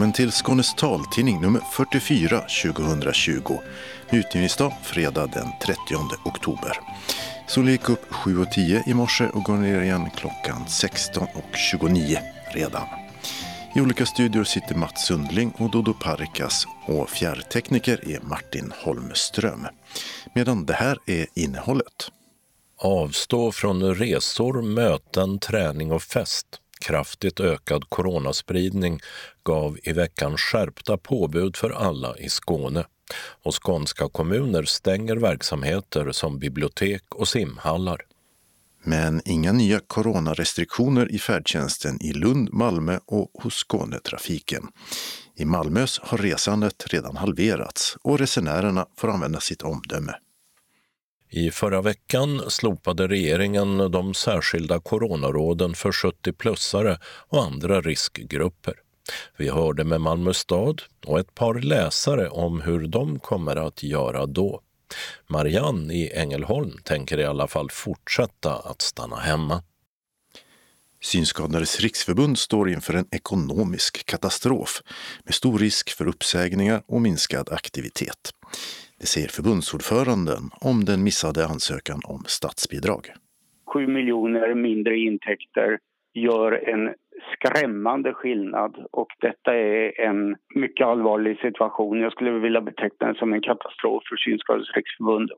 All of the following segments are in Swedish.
Välkommen till Skånes taltidning nummer 44 2020. Utgivningsdag fredag den 30 oktober. Solen gick upp 7.10 i morse och går ner igen klockan 16.29 redan. I olika studior sitter Mats Sundling och Dodo Parikas och fjärrtekniker är Martin Holmström. Medan det här är innehållet. Avstå från resor, möten, träning och fest. Kraftigt ökad coronaspridning gav i veckan skärpta påbud för alla i Skåne. Och skånska kommuner stänger verksamheter som bibliotek och simhallar. Men inga nya coronarestriktioner i färdtjänsten i Lund, Malmö och hos Skånetrafiken. I Malmös har resandet redan halverats och resenärerna får använda sitt omdöme. I förra veckan slopade regeringen de särskilda coronaråden för 70-plussare och andra riskgrupper. Vi hörde med Malmö stad och ett par läsare om hur de kommer att göra då. Marianne i Ängelholm tänker i alla fall fortsätta att stanna hemma. Synskadades riksförbund står inför en ekonomisk katastrof med stor risk för uppsägningar och minskad aktivitet. Det säger förbundsordföranden om den missade ansökan om statsbidrag. 7 miljoner mindre intäkter gör en skrämmande skillnad och detta är en mycket allvarlig situation. Jag skulle vilja beteckna det som en katastrof för Synskadades riksförbund.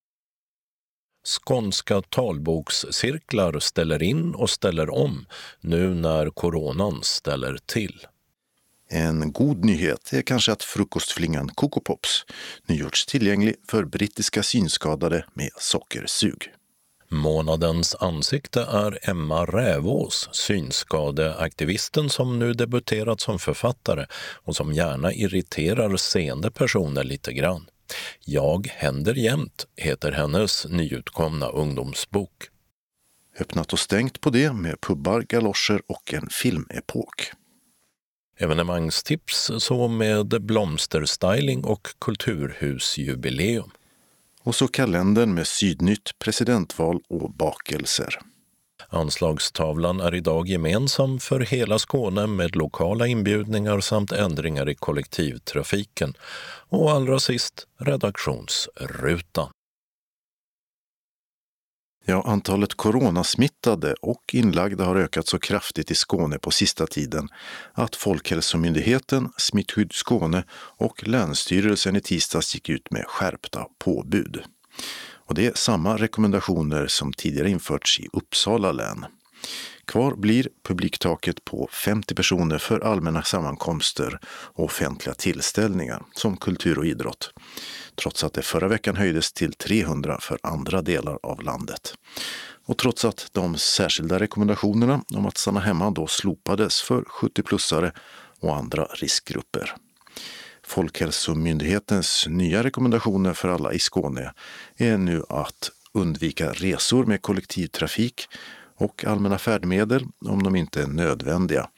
Skånska talbokscirklar ställer in och ställer om nu när coronan ställer till. En god nyhet är kanske att frukostflingan Coco Pops nu gjorts tillgänglig för brittiska synskadade med sockersug. Månadens ansikte är Emma Rävås, synskadeaktivisten som nu debuterat som författare och som gärna irriterar seende personer lite grann. Jag händer jämt heter hennes nyutkomna ungdomsbok. Öppnat och stängt på det med pubbar, galoscher och en filmepok. Evenemangstips så med blomsterstyling och kulturhusjubileum. Och så kalendern med Sydnytt, presidentval och bakelser. Anslagstavlan är idag gemensam för hela Skåne med lokala inbjudningar samt ändringar i kollektivtrafiken. Och allra sist redaktionsrutan. Ja, antalet coronasmittade och inlagda har ökat så kraftigt i Skåne på sista tiden att Folkhälsomyndigheten, Smittskydd Skåne och Länsstyrelsen i tisdags gick ut med skärpta påbud. Och det är samma rekommendationer som tidigare införts i Uppsala län. Kvar blir publiktaket på 50 personer för allmänna sammankomster och offentliga tillställningar som kultur och idrott trots att det förra veckan höjdes till 300 för andra delar av landet. Och trots att de särskilda rekommendationerna om att stanna hemma då slopades för 70-plussare och andra riskgrupper. Folkhälsomyndighetens nya rekommendationer för alla i Skåne är nu att undvika resor med kollektivtrafik och allmänna färdmedel om de inte är nödvändiga,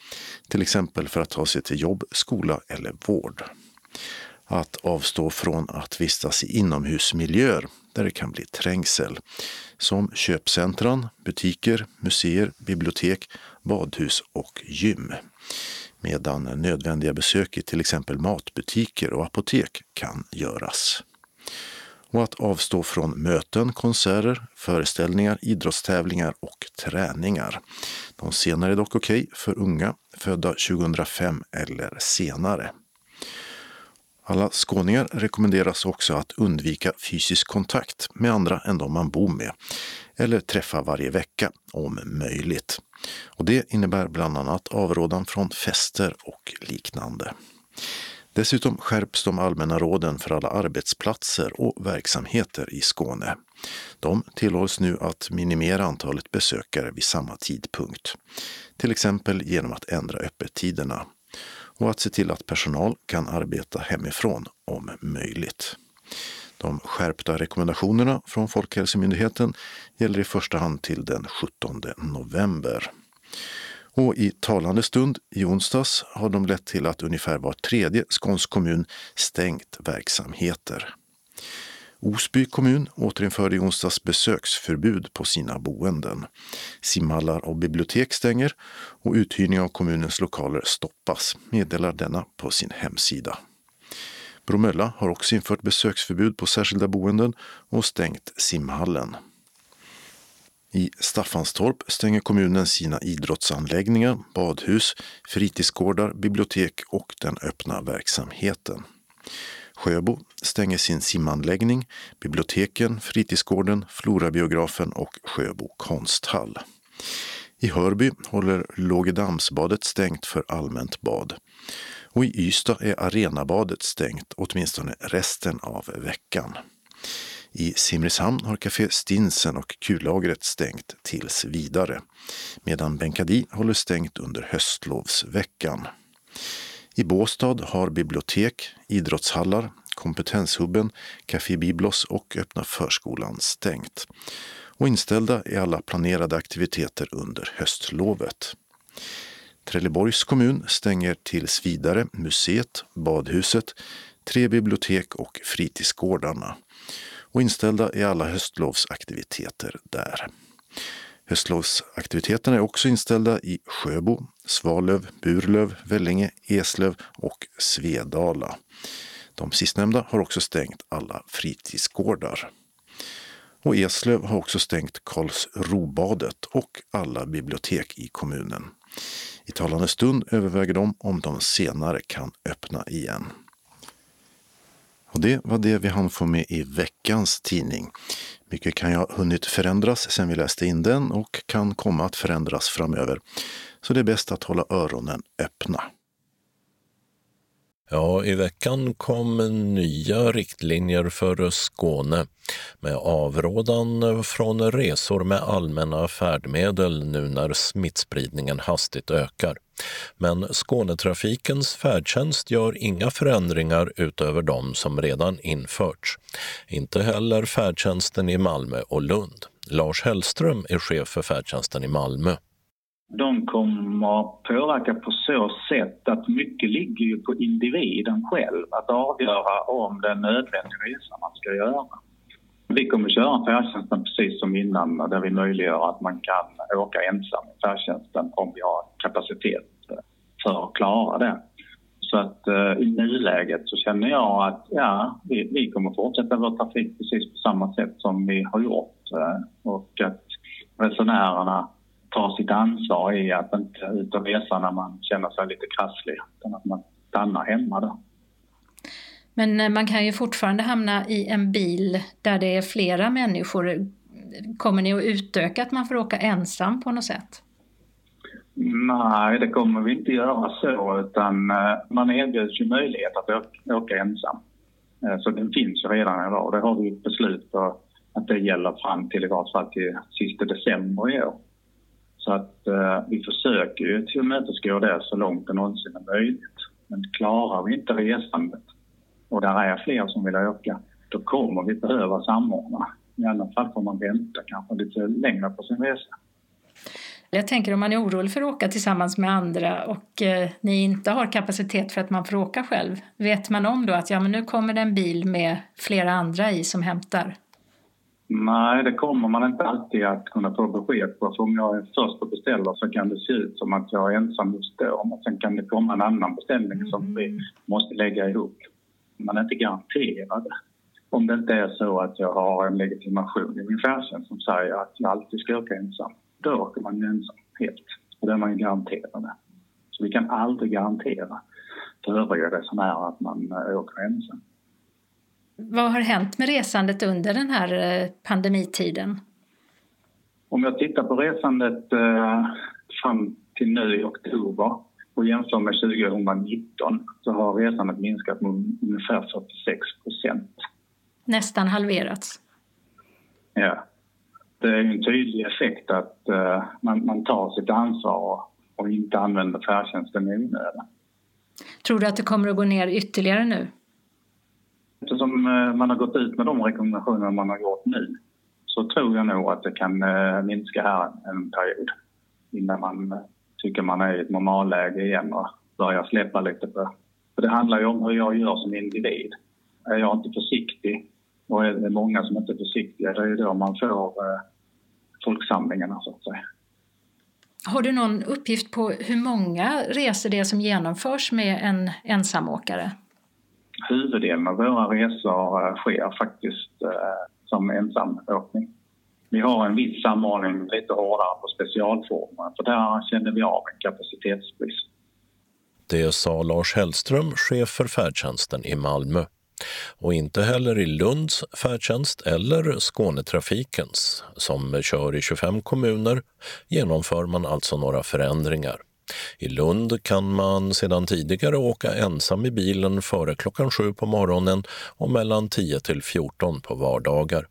till exempel för att ta sig till jobb, skola eller vård att avstå från att vistas i inomhusmiljöer där det kan bli trängsel. Som köpcentran, butiker, museer, bibliotek, badhus och gym. Medan nödvändiga besök i till exempel matbutiker och apotek kan göras. Och att avstå från möten, konserter, föreställningar, idrottstävlingar och träningar. De senare är dock okej okay för unga födda 2005 eller senare. Alla skåningar rekommenderas också att undvika fysisk kontakt med andra än de man bor med eller träffa varje vecka om möjligt. Och det innebär bland annat avrådan från fester och liknande. Dessutom skärps de allmänna råden för alla arbetsplatser och verksamheter i Skåne. De tillhålls nu att minimera antalet besökare vid samma tidpunkt. Till exempel genom att ändra öppettiderna och att se till att personal kan arbeta hemifrån om möjligt. De skärpta rekommendationerna från Folkhälsomyndigheten gäller i första hand till den 17 november. Och i talande stund i onsdags har de lett till att ungefär var tredje skånsk kommun stängt verksamheter. Osby kommun återinförde i onsdags besöksförbud på sina boenden. Simhallar och bibliotek stänger och uthyrning av kommunens lokaler stoppas, meddelar denna på sin hemsida. Bromölla har också infört besöksförbud på särskilda boenden och stängt simhallen. I Staffanstorp stänger kommunen sina idrottsanläggningar, badhus, fritidsgårdar, bibliotek och den öppna verksamheten. Sjöbo stänger sin simanläggning, biblioteken, fritidsgården, Florabiografen och Sjöbo konsthall. I Hörby håller Lågedamsbadet stängt för allmänt bad. Och i Ystad är arenabadet stängt åtminstone resten av veckan. I Simrishamn har Café Stinsen och kullagret stängt tills vidare, medan Benkadi håller stängt under höstlovsveckan. I Båstad har bibliotek, idrottshallar, Kompetenshubben, Café Biblos och Öppna förskolan stängt. Och inställda är alla planerade aktiviteter under höstlovet. Trelleborgs kommun stänger tills vidare museet, badhuset, tre bibliotek och fritidsgårdarna. Och inställda är alla höstlovsaktiviteter där. Höstlovsaktiviteterna är också inställda i Sjöbo, Svalöv, Burlöv, Vellinge, Eslöv och Svedala. De sistnämnda har också stängt alla fritidsgårdar. Och Eslöv har också stängt Karlsrobadet och alla bibliotek i kommunen. I talande stund överväger de om de senare kan öppna igen. Och det var det vi hann få med i veckans tidning. Mycket kan ju ha hunnit förändras sedan vi läste in den och kan komma att förändras framöver. Så det är bäst att hålla öronen öppna. Ja, i veckan kom nya riktlinjer för Skåne med avrådan från resor med allmänna färdmedel nu när smittspridningen hastigt ökar. Men Skånetrafikens färdtjänst gör inga förändringar utöver de som redan införts. Inte heller färdtjänsten i Malmö och Lund. Lars Hellström är chef för färdtjänsten i Malmö. De kommer påverka på så sätt att mycket ligger ju på individen själv att avgöra om det är en nödvändig resa man ska göra. Vi kommer köra färdtjänsten precis som innan där vi möjliggör att man kan åka ensam i färdtjänsten om vi har kapacitet för att klara det. Så att eh, i nuläget så känner jag att ja, vi, vi kommer fortsätta vår trafik precis på samma sätt som vi har gjort eh, och att resenärerna tar sitt ansvar i att inte ut och resa när man känner sig lite krasslig utan att man stannar hemma då. Men eh, man kan ju fortfarande hamna i en bil där det är flera människor. Kommer ni att utöka att man får åka ensam på något sätt? Nej, det kommer vi inte göra så utan eh, man erbjuds ju möjlighet att åka ensam. Eh, så den finns ju redan idag. Det har vi ett beslut på att det gäller fram till i vart fall till sista december i år. Så att eh, vi försöker ju tillmötesgå det så långt det någonsin är möjligt. Men klarar vi inte resandet och där är fler som vill åka, då kommer vi behöva samordna. I alla fall får man vänta kanske lite längre på sin resa. Jag tänker om man är orolig för att åka tillsammans med andra och eh, ni inte har kapacitet för att man får åka själv. Vet man om då att ja, men nu kommer det en bil med flera andra i som hämtar? Nej, det kommer man inte alltid att kunna få besked på. För om jag är först på beställare så kan det se ut som att jag är ensam just då. Och sen kan det komma en annan beställning mm. som vi måste lägga ihop. Man är inte garanterad. Om det inte är så att jag har en legitimation i min färdtjänst som säger att jag alltid ska åka ensam. Då åker man ju ensam helt. Och då är man ju garanterad. Så vi kan aldrig garantera för övriga resenärer att man eh, åker ensam. Vad har hänt med resandet under den här eh, pandemitiden? Om jag tittar på resandet eh, fram till nu i oktober och jämför med 2019 så har resandet minskat med ungefär 46 procent. Nästan halverats. Ja. Det är en tydlig effekt att uh, man, man, tar sitt ansvar och inte använder färdtjänsten i onödan. Tror du att det kommer att gå ner ytterligare nu? Eftersom eh, man har gått ut med de rekommendationer man har gjort nu så tror jag nog att det kan eh, minska här en period innan man eh, tycker man är i ett normalläge igen och börjar släppa lite på. För det handlar ju om hur jag gör som individ. Är jag inte försiktig Och är det många som inte är försiktiga, det är ju då man får folksamlingarna så att säga. Har du någon uppgift på hur många resor det är som genomförs med en ensamåkare? Huvuddelen av våra resor eh, sker faktiskt eh, som ensamåkning. Vi har en viss samordning lite hårdare på specialformer för där känner vi av en kapacitetsbrist. Det sa Lars Hellström, chef för färdtjänsten i Malmö. Och inte heller i Lunds färdtjänst eller Skånetrafikens, som kör i 25 kommuner, genomför man alltså några förändringar. I Lund kan man sedan tidigare åka ensam i bilen före klockan sju på morgonen och mellan 10 till 14 på vardagar.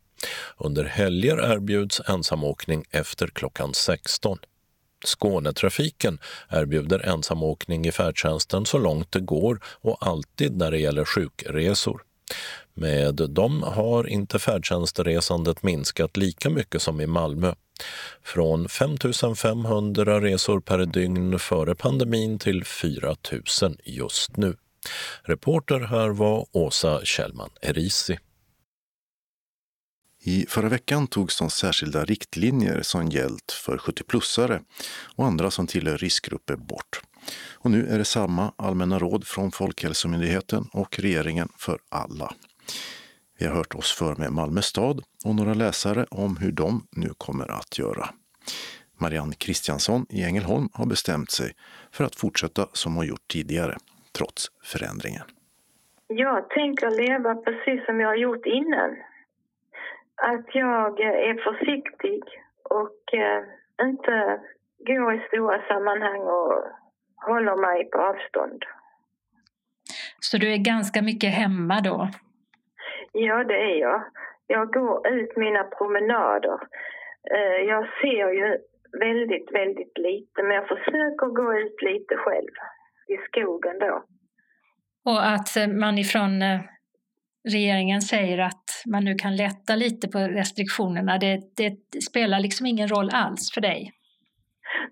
Under helger erbjuds ensamåkning efter klockan 16. Skånetrafiken erbjuder ensamåkning i färdtjänsten så långt det går och alltid när det gäller sjukresor. Med dem har inte färdtjänstresandet minskat lika mycket som i Malmö. Från 5 500 resor per dygn före pandemin till 4 000 just nu. Reporter här var Åsa Kjellman Erisi. I förra veckan togs de särskilda riktlinjer som gällt för 70-plussare och andra som tillhör riskgrupper bort. Och nu är det samma allmänna råd från Folkhälsomyndigheten och regeringen för alla. Vi har hört oss för med Malmö stad och några läsare om hur de nu kommer att göra. Marianne Kristiansson i Ängelholm har bestämt sig för att fortsätta som hon gjort tidigare, trots förändringen. Jag tänker leva precis som jag har gjort innan att jag är försiktig och eh, inte går i stora sammanhang och håller mig på avstånd. Så du är ganska mycket hemma då? Ja, det är jag. Jag går ut mina promenader. Eh, jag ser ju väldigt, väldigt lite, men jag försöker gå ut lite själv i skogen då. Och att man ifrån eh, regeringen säger att man nu kan lätta lite på restriktionerna, det, det spelar liksom ingen roll alls för dig?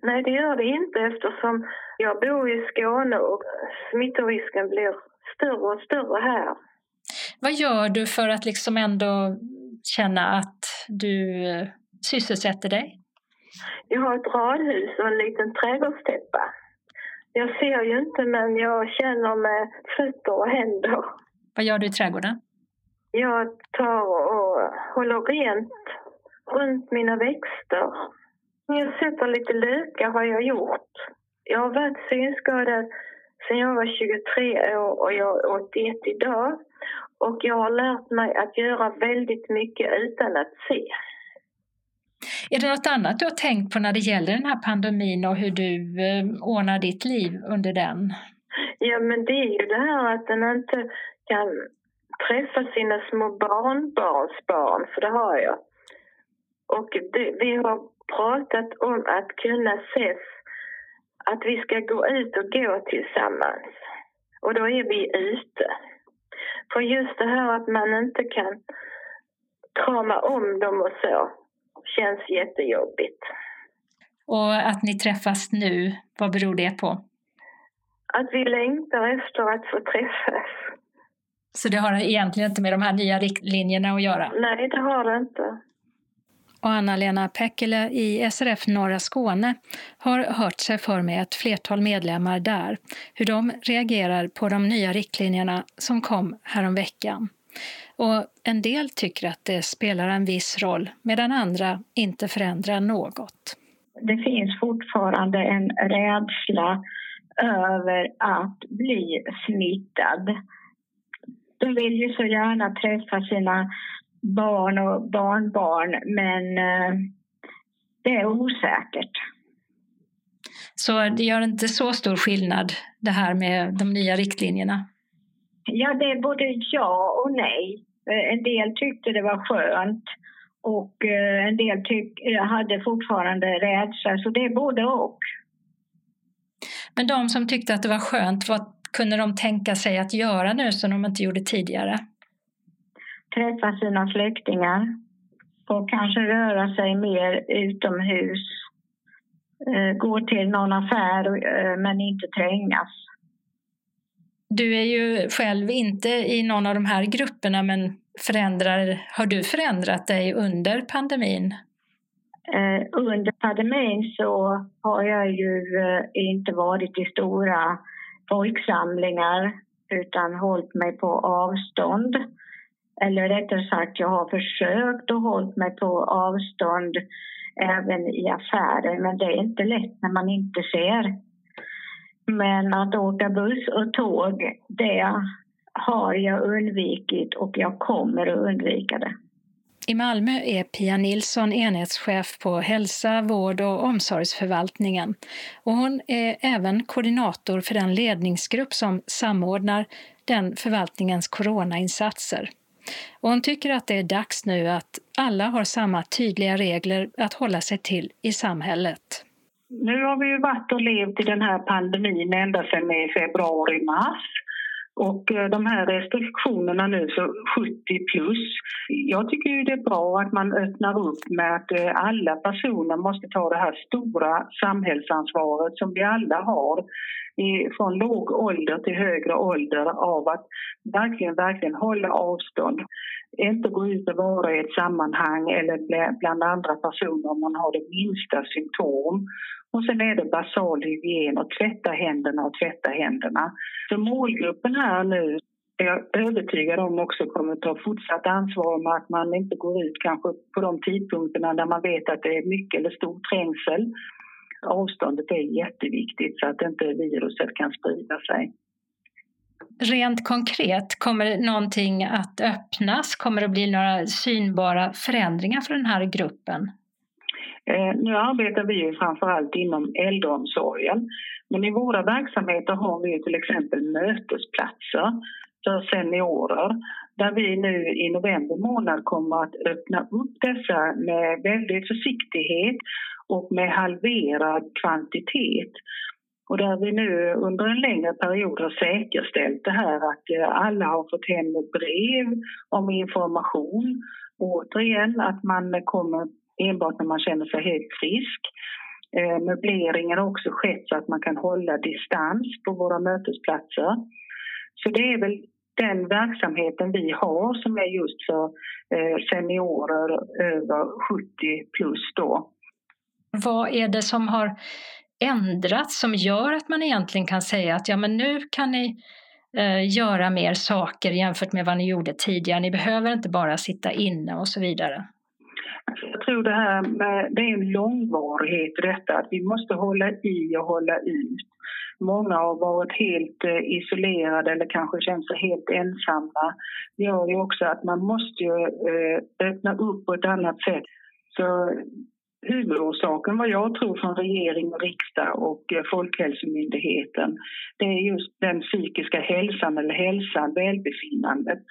Nej, det gör det inte eftersom jag bor i Skåne och smittorisken blir större och större här. Vad gör du för att liksom ändå känna att du eh, sysselsätter dig? Jag har ett radhus och en liten trädgårdstäppa. Jag ser ju inte men jag känner med fötter och händer. Vad gör du i trädgården? Jag tar och håller rent runt mina växter. Jag sätter lite lökar har jag gjort. Jag har varit synskadad sedan jag var 23 år och jag är 81 idag. Och jag har lärt mig att göra väldigt mycket utan att se. Är det något annat du har tänkt på när det gäller den här pandemin och hur du eh, ordnar ditt liv under den? Ja, men det är ju det här att den inte kan träffa sina små barnbarnsbarn, för det har jag. Och det, vi har pratat om att kunna ses, att vi ska gå ut och gå tillsammans. Och då är vi ute. För just det här att man inte kan krama om dem och så känns jättejobbigt. Och att ni träffas nu, vad beror det på? Att vi längtar efter att få träffas. Så det har egentligen inte med de här nya riktlinjerna att göra? Nej, det har det inte. Och Anna-Lena Päckele i SRF Norra Skåne har hört sig för med ett flertal medlemmar där hur de reagerar på de nya riktlinjerna som kom häromveckan. Och en del tycker att det spelar en viss roll medan andra inte förändrar något. Det finns fortfarande en rädsla över att bli smittad de vill ju så gärna träffa sina barn och barnbarn men eh, det är osäkert. Så det gör inte så stor skillnad det här med de nya riktlinjerna? Ja, det är både ja och nej. Eh, en del tyckte det var skönt och eh, en del tyck, hade fortfarande rädsla, så det är både och. Men de som tyckte att det var skönt, vad kunde de tänka sig att göra nu som de inte gjorde tidigare? Träffa sina släktingar och kanske röra sig mer utomhus. Eh, gå till någon affär eh, men inte trängas. Du är ju själv inte i någon av de här grupperna men Förändrar, har du förändrat dig under pandemin? Eh, under pandemin så har jag ju inte varit i stora folksamlingar utan hållit mig på avstånd. Eller rättare sagt, jag har försökt att hålla mig på avstånd även i affärer men det är inte lätt när man inte ser. Men att åka buss och tåg, det har jag undvikit och jag kommer att undvika det. I Malmö är Pia Nilsson enhetschef på hälsa, vård och omsorgsförvaltningen och hon är även koordinator för den ledningsgrupp som samordnar den förvaltningens coronainsatser. Och hon tycker att det är dags nu att alla har samma tydliga regler att hålla sig till i samhället. Nu har vi ju varit och levt i den här pandemin ända sedan i februari-mars. Och eh, de här restriktionerna nu för 70 plus, jag tycker ju det är bra att man öppnar upp med att eh, alla personer måste ta det här stora samhällsansvaret som vi alla har från låg ålder till högre ålder av att verkligen, verkligen hålla avstånd. Inte gå ut och vara i ett sammanhang eller bland andra personer om man har det minsta symptom. Och sen är det basal hygien och tvätta händerna och tvätta händerna. Så målgruppen här nu är jag övertygad om också kommer ta fortsatt ansvar med att man inte går ut kanske på de tidpunkterna när man vet att det är mycket eller stor trängsel. Avståndet är jätteviktigt så att inte viruset kan sprida sig. Rent konkret, kommer någonting att öppnas? Kommer det bli några synbara förändringar för den här gruppen? Eh, nu arbetar vi ju framförallt inom äldreomsorgen. Men i våra verksamheter har vi till exempel mötesplatser för seniorer där vi nu i november månad kommer att öppna upp dessa med väldigt försiktighet och med halverad kvantitet. Och där vi nu under en längre period har säkerställt det här att eh, alla har fått hem brev om information. Återigen att man kommer enbart när man känner sig helt frisk. Eh, möbleringen har också skett så att man kan hålla distans på våra mötesplatser. Så det är väl den verksamheten vi har som är just för eh, seniorer över 70 plus då. Vad är det som har ändrats som gör att man egentligen kan säga att ja, men nu kan ni eh, göra mer saker jämfört med vad ni gjorde tidigare. Ni behöver inte bara sitta inne och så vidare. Jag tror det här med, det är en långvarighet i detta, att vi måste hålla i och hålla ut. Många har varit helt eh, isolerade eller kanske känt sig helt ensamma. Det gör ju också att man måste eh, öppna upp på ett annat sätt. Så huvudorsaken vad jag tror från regering och riksdag och eh, Folkhälsomyndigheten det är just den psykiska hälsan eller hälsan, välbefinnandet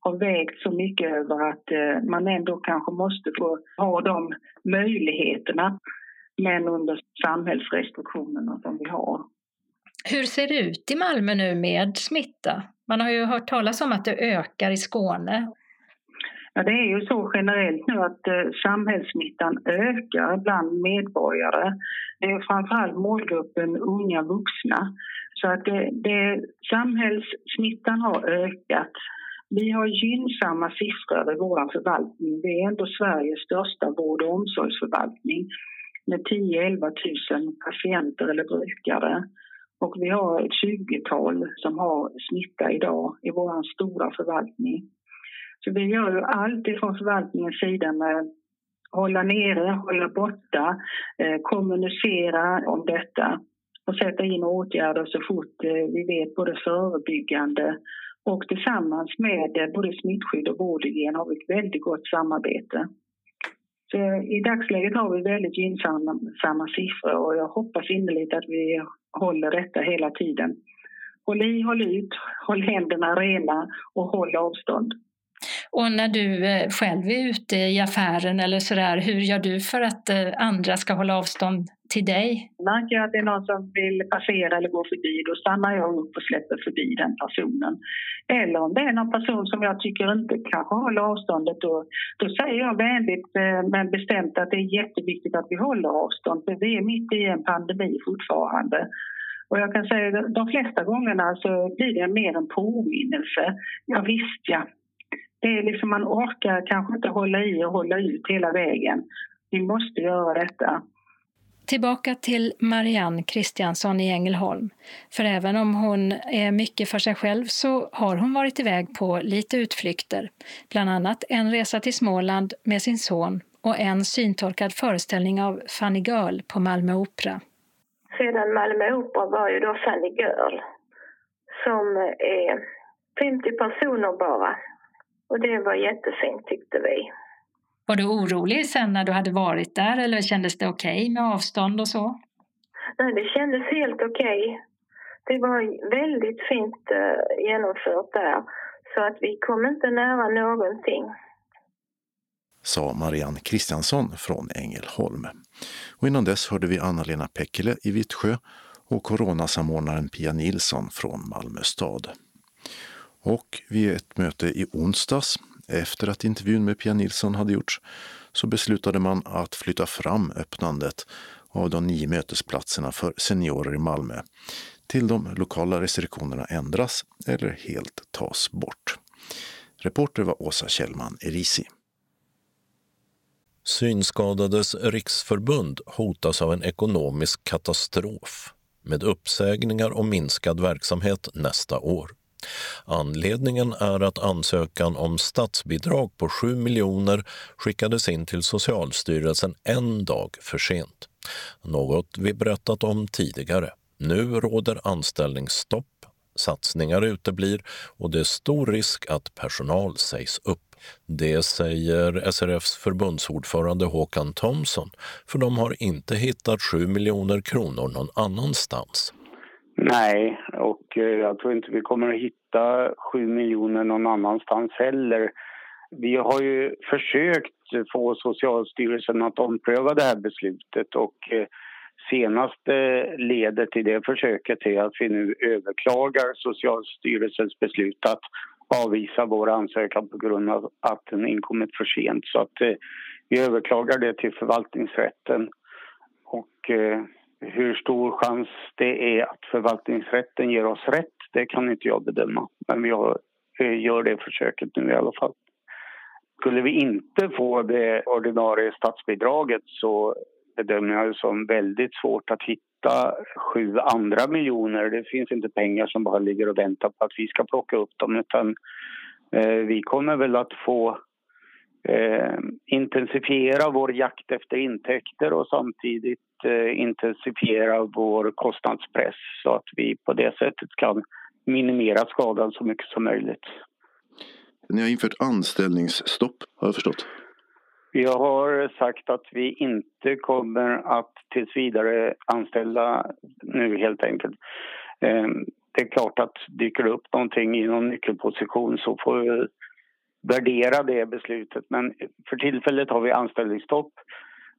har vägt så mycket över att eh, man ändå kanske måste få ha de möjligheterna men under samhällsrestriktionerna som vi har. Hur ser det ut i Malmö nu med smitta? Man har ju hört talas om att det ökar i Skåne. Ja, det är ju så generellt nu att eh, samhällssmittan ökar bland medborgare. Det är framförallt målgruppen unga vuxna. Så att det, det, samhällssmittan har ökat vi har gynnsamma siffror i vår förvaltning. Vi är ändå Sveriges största vård och omsorgsförvaltning med 10-11 000 patienter eller brukare. Och vi har ett 20-tal som har smitta idag i vår stora förvaltning. Så vi gör ju allt ifrån förvaltningens sida med hålla nere, hålla borta, eh, kommunicera om detta och sätta in åtgärder så fort eh, vi vet både förebyggande och tillsammans med eh, både smittskydd och vårdhygien har vi ett väldigt gott samarbete. Så eh, I dagsläget har vi väldigt gynnsamma siffror och jag hoppas innerligt att vi håller detta hela tiden. Håll i, håll ut, håll händerna rena och håll avstånd. Och när du eh, själv är ute i affären eller sådär, hur gör du för att eh, andra ska hålla avstånd till dig? Märker jag att det är någon som vill passera eller gå förbi, då stannar jag upp och släpper förbi den personen. Eller om det är någon person som jag tycker inte kanske håller avståndet, då, då säger jag vänligt eh, men bestämt att det är jätteviktigt att vi håller avstånd, för vi är mitt i en pandemi fortfarande. Och jag kan säga att de flesta gångerna så blir det mer en påminnelse. Ja, visst ja, det är liksom man orkar kanske inte hålla i och hålla ut hela vägen. Vi måste göra detta. Tillbaka till Marianne Kristiansson i Ängelholm. För även om hon är mycket för sig själv så har hon varit iväg på lite utflykter. Bland annat en resa till Småland med sin son och en syntolkad föreställning av Funny Girl på Malmö Opera. Sedan Malmö Opera var ju då Funny Girl som är 50 personer bara. Och det var jättefint tyckte vi. Var du orolig sen när du hade varit där eller kändes det okej okay med avstånd och så? Nej, det kändes helt okej. Okay. Det var väldigt fint uh, genomfört där så att vi kom inte nära någonting. Sa Marianne Kristiansson från Ängelholm. Och innan dess hörde vi Anna-Lena Pekkele i Vittsjö och coronasamordnaren Pia Nilsson från Malmö stad. Och vid ett möte i onsdags efter att intervjun med Pia Nilsson hade gjorts så beslutade man att flytta fram öppnandet av de nio mötesplatserna för seniorer i Malmö till de lokala restriktionerna ändras eller helt tas bort. Reporter var Åsa Kjellman Erisi. Synskadades riksförbund hotas av en ekonomisk katastrof med uppsägningar och minskad verksamhet nästa år. Anledningen är att ansökan om statsbidrag på 7 miljoner skickades in till Socialstyrelsen en dag för sent. Något vi berättat om tidigare. Nu råder anställningsstopp, satsningar uteblir och det är stor risk att personal sägs upp. Det säger SRFs förbundsordförande Håkan Thomsson, för de har inte hittat 7 miljoner kronor någon annanstans. Nej, och eh, jag tror inte vi kommer att hitta 7 miljoner någon annanstans heller. Vi har ju försökt få Socialstyrelsen att ompröva det här beslutet och eh, senaste ledet i det försöket är att vi nu överklagar Socialstyrelsens beslut att avvisa vår ansökan på grund av att den inkommit för sent. Så att eh, vi överklagar det till förvaltningsrätten. Och hur stor chans det är att förvaltningsrätten ger oss rätt, det kan inte jag bedöma. Men vi eh, gör det försöket nu i alla fall. Skulle vi inte få det ordinarie statsbidraget så bedömer jag det som väldigt svårt att hitta sju andra miljoner. Det finns inte pengar som bara ligger och väntar på att vi ska plocka upp dem utan eh, vi kommer väl att få eh, intensifiera vår jakt efter intäkter och samtidigt eh, intensifiera vår kostnadspress så att vi på det sättet kan minimera skadan så mycket som möjligt. Ni har infört anställningsstopp har jag förstått. Vi har sagt att vi inte kommer att tills vidare anställa nu helt enkelt. Eh, det är klart att dyker upp någonting i någon nyckelposition så får vi värdera det beslutet. Men för tillfället har vi anställningsstopp.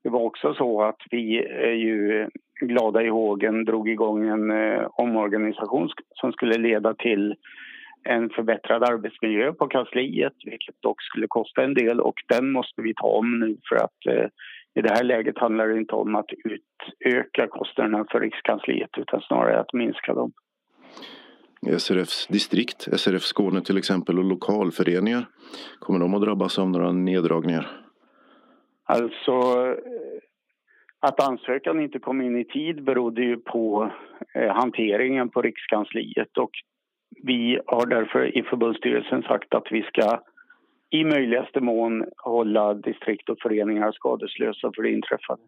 Det var också så att vi är ju glada i hågen drog igång en eh, omorganisation som skulle leda till en förbättrad arbetsmiljö på kansliet vilket dock skulle kosta en del och den måste vi ta om nu för att eh, i det här läget handlar det inte om att utöka kostnaderna för Rikskansliet utan snarare att minska dem. SRFs distrikt, SRF Skåne till exempel och lokalföreningar, kommer de att drabbas av några neddragningar? Alltså att ansökan inte kom in i tid berodde ju på eh, hanteringen på Rikskansliet och vi har därför i förbundsstyrelsen sagt att vi ska i möjligaste mån hålla distrikt och föreningar skadeslösa för det inträffade.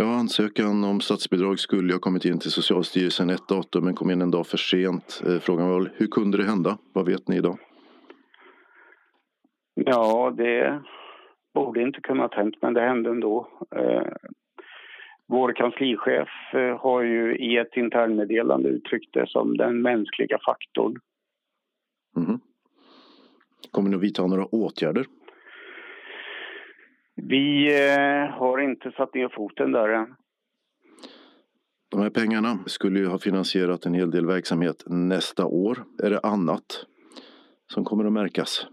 Ja, ansökan om statsbidrag skulle ha kommit in till Socialstyrelsen ett datum men kom in en dag för sent. Eh, frågan var hur kunde det hända? Vad vet ni idag? Ja, det borde inte kunnat hänt men det hände ändå. Eh, vår kanslichef eh, har ju i ett internmeddelande uttryckt det som den mänskliga faktorn. Mm. Kommer ni att vidta några åtgärder? Vi eh, har inte satt ner foten där än. De här pengarna skulle ju ha finansierat en hel del verksamhet nästa år. Är det annat som kommer att märkas?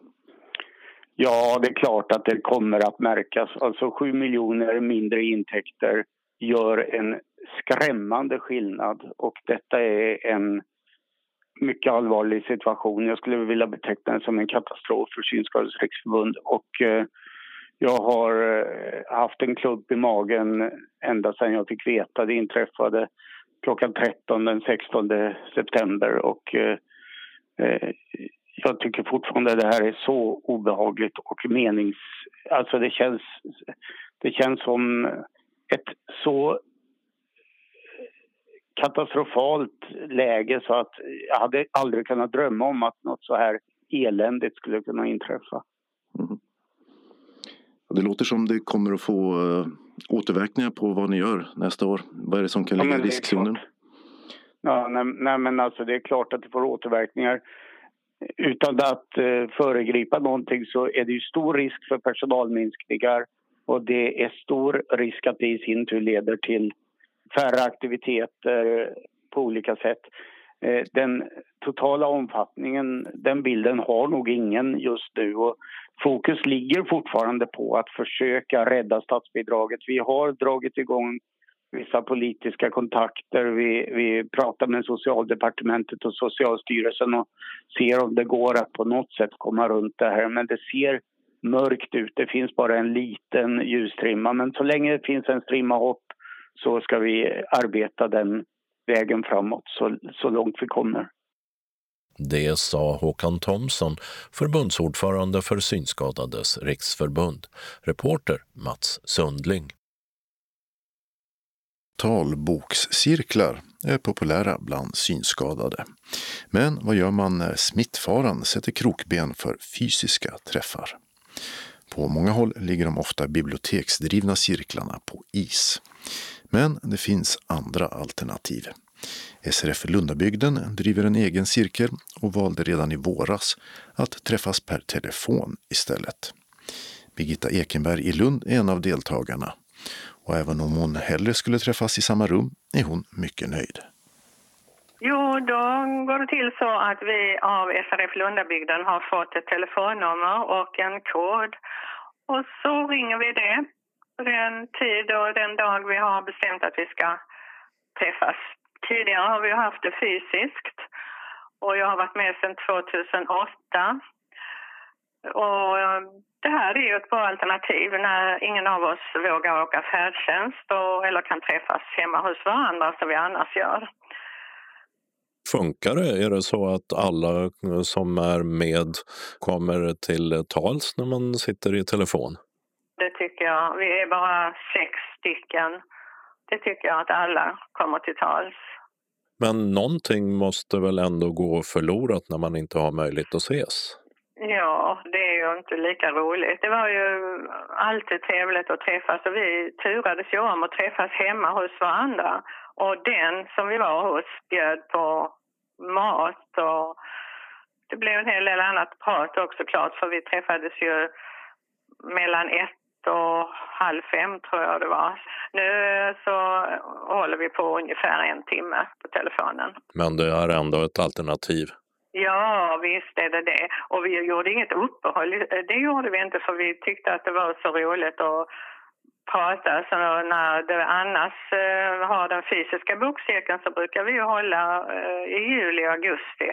Ja, det är klart att det kommer att märkas. Alltså 7 miljoner mindre intäkter gör en skrämmande skillnad och detta är en mycket allvarlig situation. Jag skulle vilja beteckna det som en katastrof för Synskadades riksförbund. Och, eh, jag har eh, haft en klump i magen ända sedan jag fick veta det inträffade klockan 13 den 16 september. Och, eh, eh, jag tycker fortfarande det här är så obehagligt och menings... Alltså det känns, det känns som ett så katastrofalt läge så att jag hade aldrig kunnat drömma om att något så här eländigt skulle kunna inträffa. Det låter som det kommer att få uh, återverkningar på vad ni gör nästa år. Vad är det som kan ligga ja, i riskzonen? Ja, nej, nej, men alltså det är klart att det får återverkningar. Utan att uh, föregripa någonting så är det ju stor risk för personalminskningar och det är stor risk att det i sin tur leder till färre aktiviteter på olika sätt. Eh, den totala omfattningen, den bilden har nog ingen just nu. Och fokus ligger fortfarande på att försöka rädda statsbidraget. Vi har dragit igång vissa politiska kontakter. Vi, vi pratar med Socialdepartementet och Socialstyrelsen och ser om det går att på något sätt komma runt det här. Men det ser mörkt ut. Det finns bara en liten ljusstrimma. Men så länge det finns en strimma hopp så ska vi arbeta den vägen framåt så, så långt vi kommer. Det sa Håkan Thomsson, förbundsordförande för Synskadades riksförbund. Reporter Mats Sundling. Talbokscirklar är populära bland synskadade. Men vad gör man när smittfaran sätter krokben för fysiska träffar? På många håll ligger de ofta biblioteksdrivna cirklarna på is. Men det finns andra alternativ. SRF Lundabygden driver en egen cirkel och valde redan i våras att träffas per telefon istället. Birgitta Ekenberg i Lund är en av deltagarna och även om hon hellre skulle träffas i samma rum är hon mycket nöjd. Jo, då går det till så att vi av SRF Lundabygden har fått ett telefonnummer och en kod. Och så ringer vi det den tid och den dag vi har bestämt att vi ska träffas. Tidigare har vi haft det fysiskt och jag har varit med sedan 2008. Och det här är ju ett bra alternativ när ingen av oss vågar åka färdtjänst och, eller kan träffas hemma hos varandra som vi annars gör. Funkar det? Är det så att alla som är med kommer till tals när man sitter i telefon? Det tycker jag. Vi är bara sex stycken. Det tycker jag att alla kommer till tals. Men någonting måste väl ändå gå förlorat när man inte har möjlighet att ses? Ja, det är ju inte lika roligt. Det var ju alltid trevligt att träffas och vi turades ju om att träffas hemma hos varandra. Och den som vi var hos bjöd på mat och det blev en hel del annat prat också klart för vi träffades ju mellan ett och halv fem tror jag det var. Nu så håller vi på ungefär en timme på telefonen. Men det är ändå ett alternativ? Ja, visst är det det. Och vi gjorde inget uppehåll. Det gjorde vi inte för vi tyckte att det var så roligt att prata. Så när det annars eh, har den fysiska bokcirkeln så brukar vi hålla eh, i juli och augusti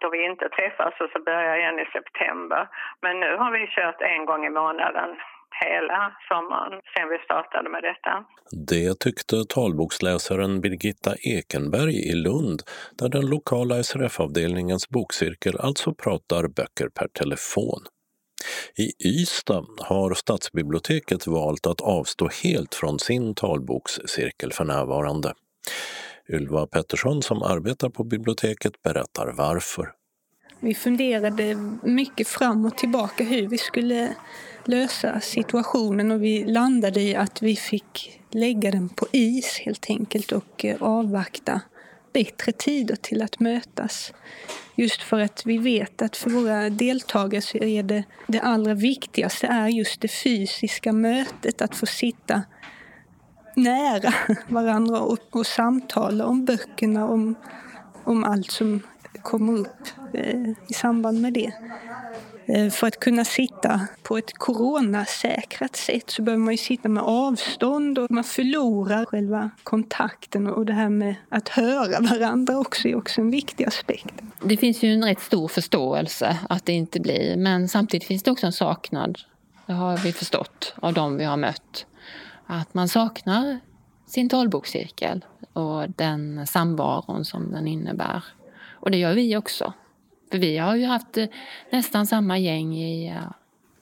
då vi inte träffas och så börjar igen i september. Men nu har vi kört en gång i månaden hela sommaren sen vi startade med detta. Det tyckte talboksläsaren Birgitta Ekenberg i Lund där den lokala SRF-avdelningens bokcirkel alltså pratar böcker per telefon. I Ystad har stadsbiblioteket valt att avstå helt från sin talbokscirkel för närvarande. Ylva Pettersson som arbetar på biblioteket berättar varför. Vi funderade mycket fram och tillbaka hur vi skulle lösa situationen och vi landade i att vi fick lägga den på is helt enkelt och eh, avvakta bättre tider till att mötas. Just för att vi vet att för våra deltagare så är det det allra viktigaste är just det fysiska mötet, att få sitta nära varandra och, och samtala om böckerna, om, om allt som kommer upp eh, i samband med det. Eh, för att kunna sitta på ett coronasäkrat sätt så behöver man ju sitta med avstånd och man förlorar själva kontakten och det här med att höra varandra också är också en viktig aspekt. Det finns ju en rätt stor förståelse att det inte blir men samtidigt finns det också en saknad. Det har vi förstått av dem vi har mött. Att man saknar sin talbokscirkel och den samvaron som den innebär. Och det gör vi också. För vi har ju haft eh, nästan samma gäng i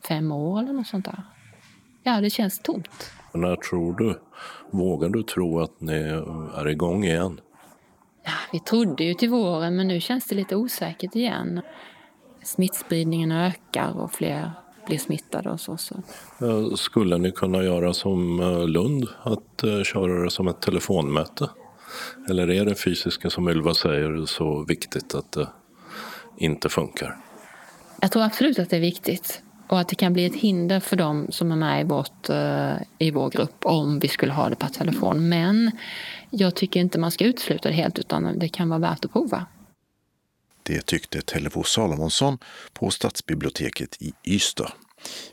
fem år eller något sånt där. Ja, det känns tomt. När tror du, vågar du tro att ni är igång igen? Ja, vi trodde ju till våren men nu känns det lite osäkert igen. Smittspridningen ökar och fler blir smittade och så. så. Eh, skulle ni kunna göra som eh, Lund, att köra det som ett telefonmöte? Eller är det fysiska som Ylva säger så viktigt att det inte funkar? Jag tror absolut att det är viktigt och att det kan bli ett hinder för dem som är med i, vårt, eh, i vår grupp om vi skulle ha det per telefon. Men jag tycker inte man ska utesluta det helt utan det kan vara värt att prova. Det tyckte Tellebo Salomonsson på Stadsbiblioteket i Ystad.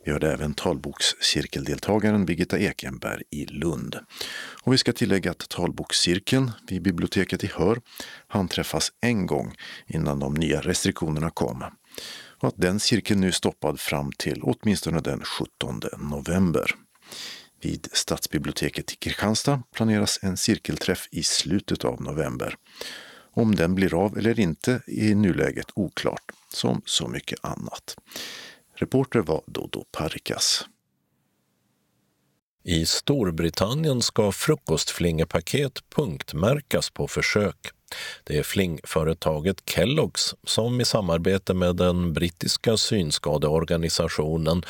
Vi hörde även talbokscirkeldeltagaren Birgitta Ekenberg i Lund. Och vi ska tillägga att talbokscirkeln vid biblioteket i Hör han träffas en gång innan de nya restriktionerna kom. Och att den cirkeln nu är stoppad fram till åtminstone den 17 november. Vid Stadsbiblioteket i Kristianstad planeras en cirkelträff i slutet av november. Om den blir av eller inte är i nuläget oklart, som så mycket annat. Reporter var Dodo Parikas. I Storbritannien ska frukostflingepaket punktmärkas på försök. Det är flingföretaget Kellogg's som i samarbete med den brittiska synskadeorganisationen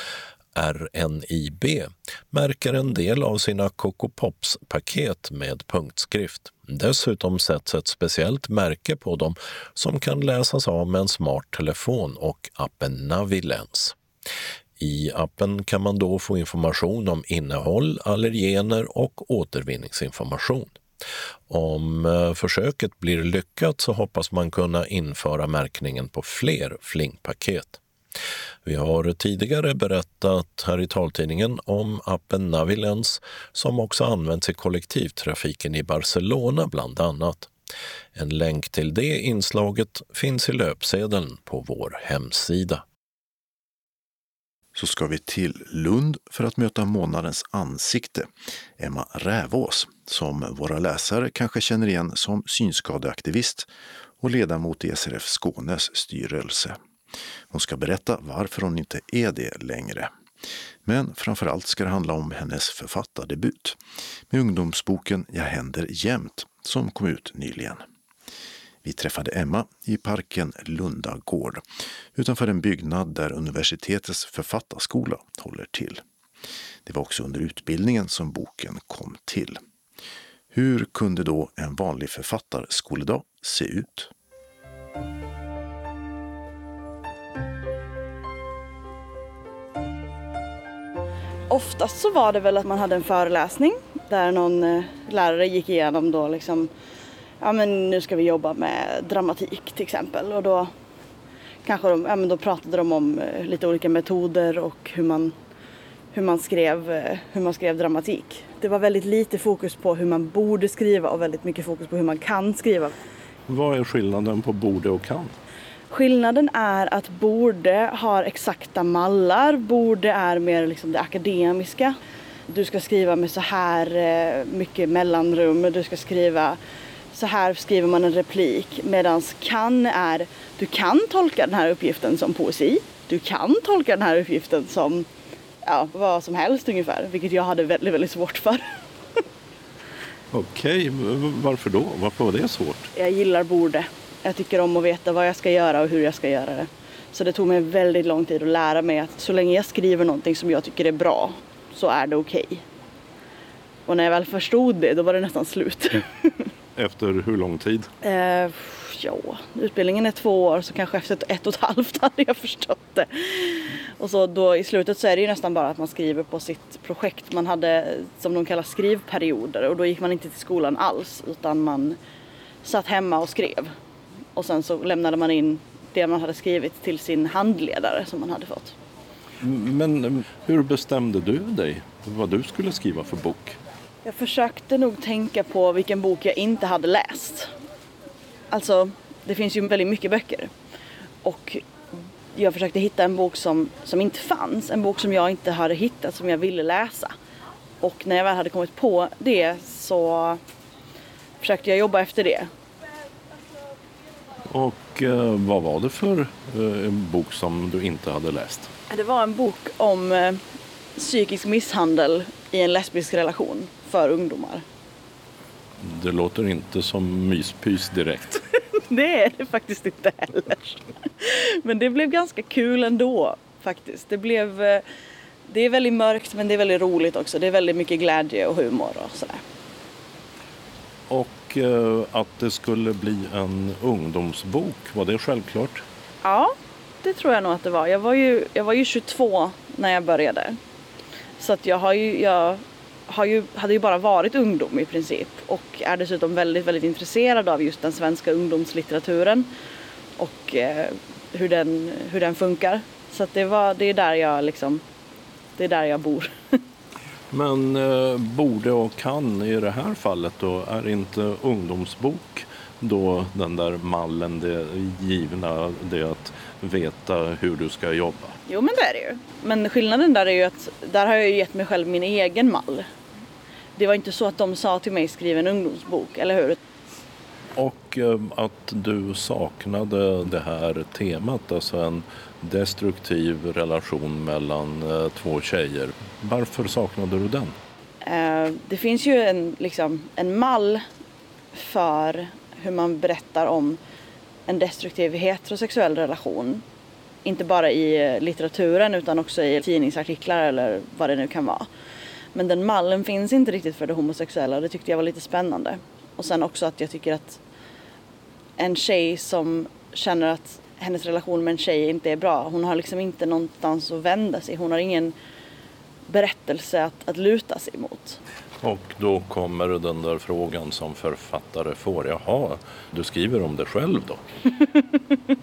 RNIB märker en del av sina Coco Pops-paket med punktskrift. Dessutom sätts ett speciellt märke på dem som kan läsas av med en smart telefon och appen Navilens. I appen kan man då få information om innehåll, allergener och återvinningsinformation. Om försöket blir lyckat så hoppas man kunna införa märkningen på fler flingpaket. Vi har tidigare berättat här i taltidningen om appen Navilens som också används i kollektivtrafiken i Barcelona bland annat. En länk till det inslaget finns i löpsedeln på vår hemsida så ska vi till Lund för att möta månadens ansikte, Emma Rävås, som våra läsare kanske känner igen som synskadeaktivist och ledamot i SRF Skånes styrelse. Hon ska berätta varför hon inte är det längre. Men framförallt ska det handla om hennes författardebut med ungdomsboken Jag händer jämt som kom ut nyligen. Vi träffade Emma i parken Lundagård utanför en byggnad där universitetets författarskola håller till. Det var också under utbildningen som boken kom till. Hur kunde då en vanlig författarskoledag se ut? Oftast så var det väl att man hade en föreläsning där någon eh, lärare gick igenom då liksom ja men nu ska vi jobba med dramatik till exempel och då kanske de, ja men då pratade de om eh, lite olika metoder och hur man, hur man, skrev, eh, hur man skrev dramatik. Det var väldigt lite fokus på hur man borde skriva och väldigt mycket fokus på hur man kan skriva. Vad är skillnaden på borde och kan? Skillnaden är att borde har exakta mallar, borde är mer liksom det akademiska. Du ska skriva med så här eh, mycket mellanrum, du ska skriva så här skriver man en replik. Medan kan är, du kan tolka den här uppgiften som poesi. Du kan tolka den här uppgiften som ja, vad som helst ungefär. Vilket jag hade väldigt, väldigt svårt för. Okej, varför då? Varför var det svårt? Jag gillar borde. Jag tycker om att veta vad jag ska göra och hur jag ska göra det. Så det tog mig väldigt lång tid att lära mig att så länge jag skriver någonting som jag tycker är bra så är det okej. Okay. Och när jag väl förstod det då var det nästan slut. Efter hur lång tid? Eh, ja, utbildningen är två år så kanske efter ett och ett halvt hade jag förstått det. Och så då i slutet så är det ju nästan bara att man skriver på sitt projekt. Man hade som de kallar skrivperioder och då gick man inte till skolan alls utan man satt hemma och skrev. Och sen så lämnade man in det man hade skrivit till sin handledare som man hade fått. Men hur bestämde du dig vad du skulle skriva för bok? Jag försökte nog tänka på vilken bok jag inte hade läst. Alltså, det finns ju väldigt mycket böcker. Och jag försökte hitta en bok som, som inte fanns, en bok som jag inte hade hittat som jag ville läsa. Och när jag väl hade kommit på det så försökte jag jobba efter det. Och eh, vad var det för eh, en bok som du inte hade läst? Det var en bok om eh, psykisk misshandel i en lesbisk relation för ungdomar. Det låter inte som myspys direkt. det är det faktiskt inte heller. Men det blev ganska kul ändå faktiskt. Det blev eh, det är väldigt mörkt men det är väldigt roligt också. Det är väldigt mycket glädje och humor och sådär. Och och att det skulle bli en ungdomsbok, var det självklart? Ja, det tror jag nog att det var. Jag var ju, jag var ju 22 när jag började. Så att jag har ju, jag har ju, hade ju bara varit ungdom i princip och är dessutom väldigt, väldigt intresserad av just den svenska ungdomslitteraturen och eh, hur, den, hur den funkar. Så att det, var, det är där jag liksom, det är där jag bor. Men eh, borde och kan i det här fallet då, är inte ungdomsbok då den där mallen, det givna, det att veta hur du ska jobba? Jo men det är det ju. Men skillnaden där är ju att där har jag ju gett mig själv min egen mall. Det var inte så att de sa till mig skriv en ungdomsbok, eller hur? Och eh, att du saknade det här temat, alltså en destruktiv relation mellan eh, två tjejer. Varför saknade du den? Eh, det finns ju en, liksom, en mall för hur man berättar om en destruktiv heterosexuell relation. Inte bara i eh, litteraturen utan också i tidningsartiklar eller vad det nu kan vara. Men den mallen finns inte riktigt för det homosexuella och det tyckte jag var lite spännande. Och sen också att jag tycker att en tjej som känner att hennes relation med en tjej inte är bra. Hon har liksom inte någonstans att vända sig. Hon har ingen berättelse att, att luta sig mot. Och då kommer den där frågan som författare får. Jaha, du skriver om det själv då?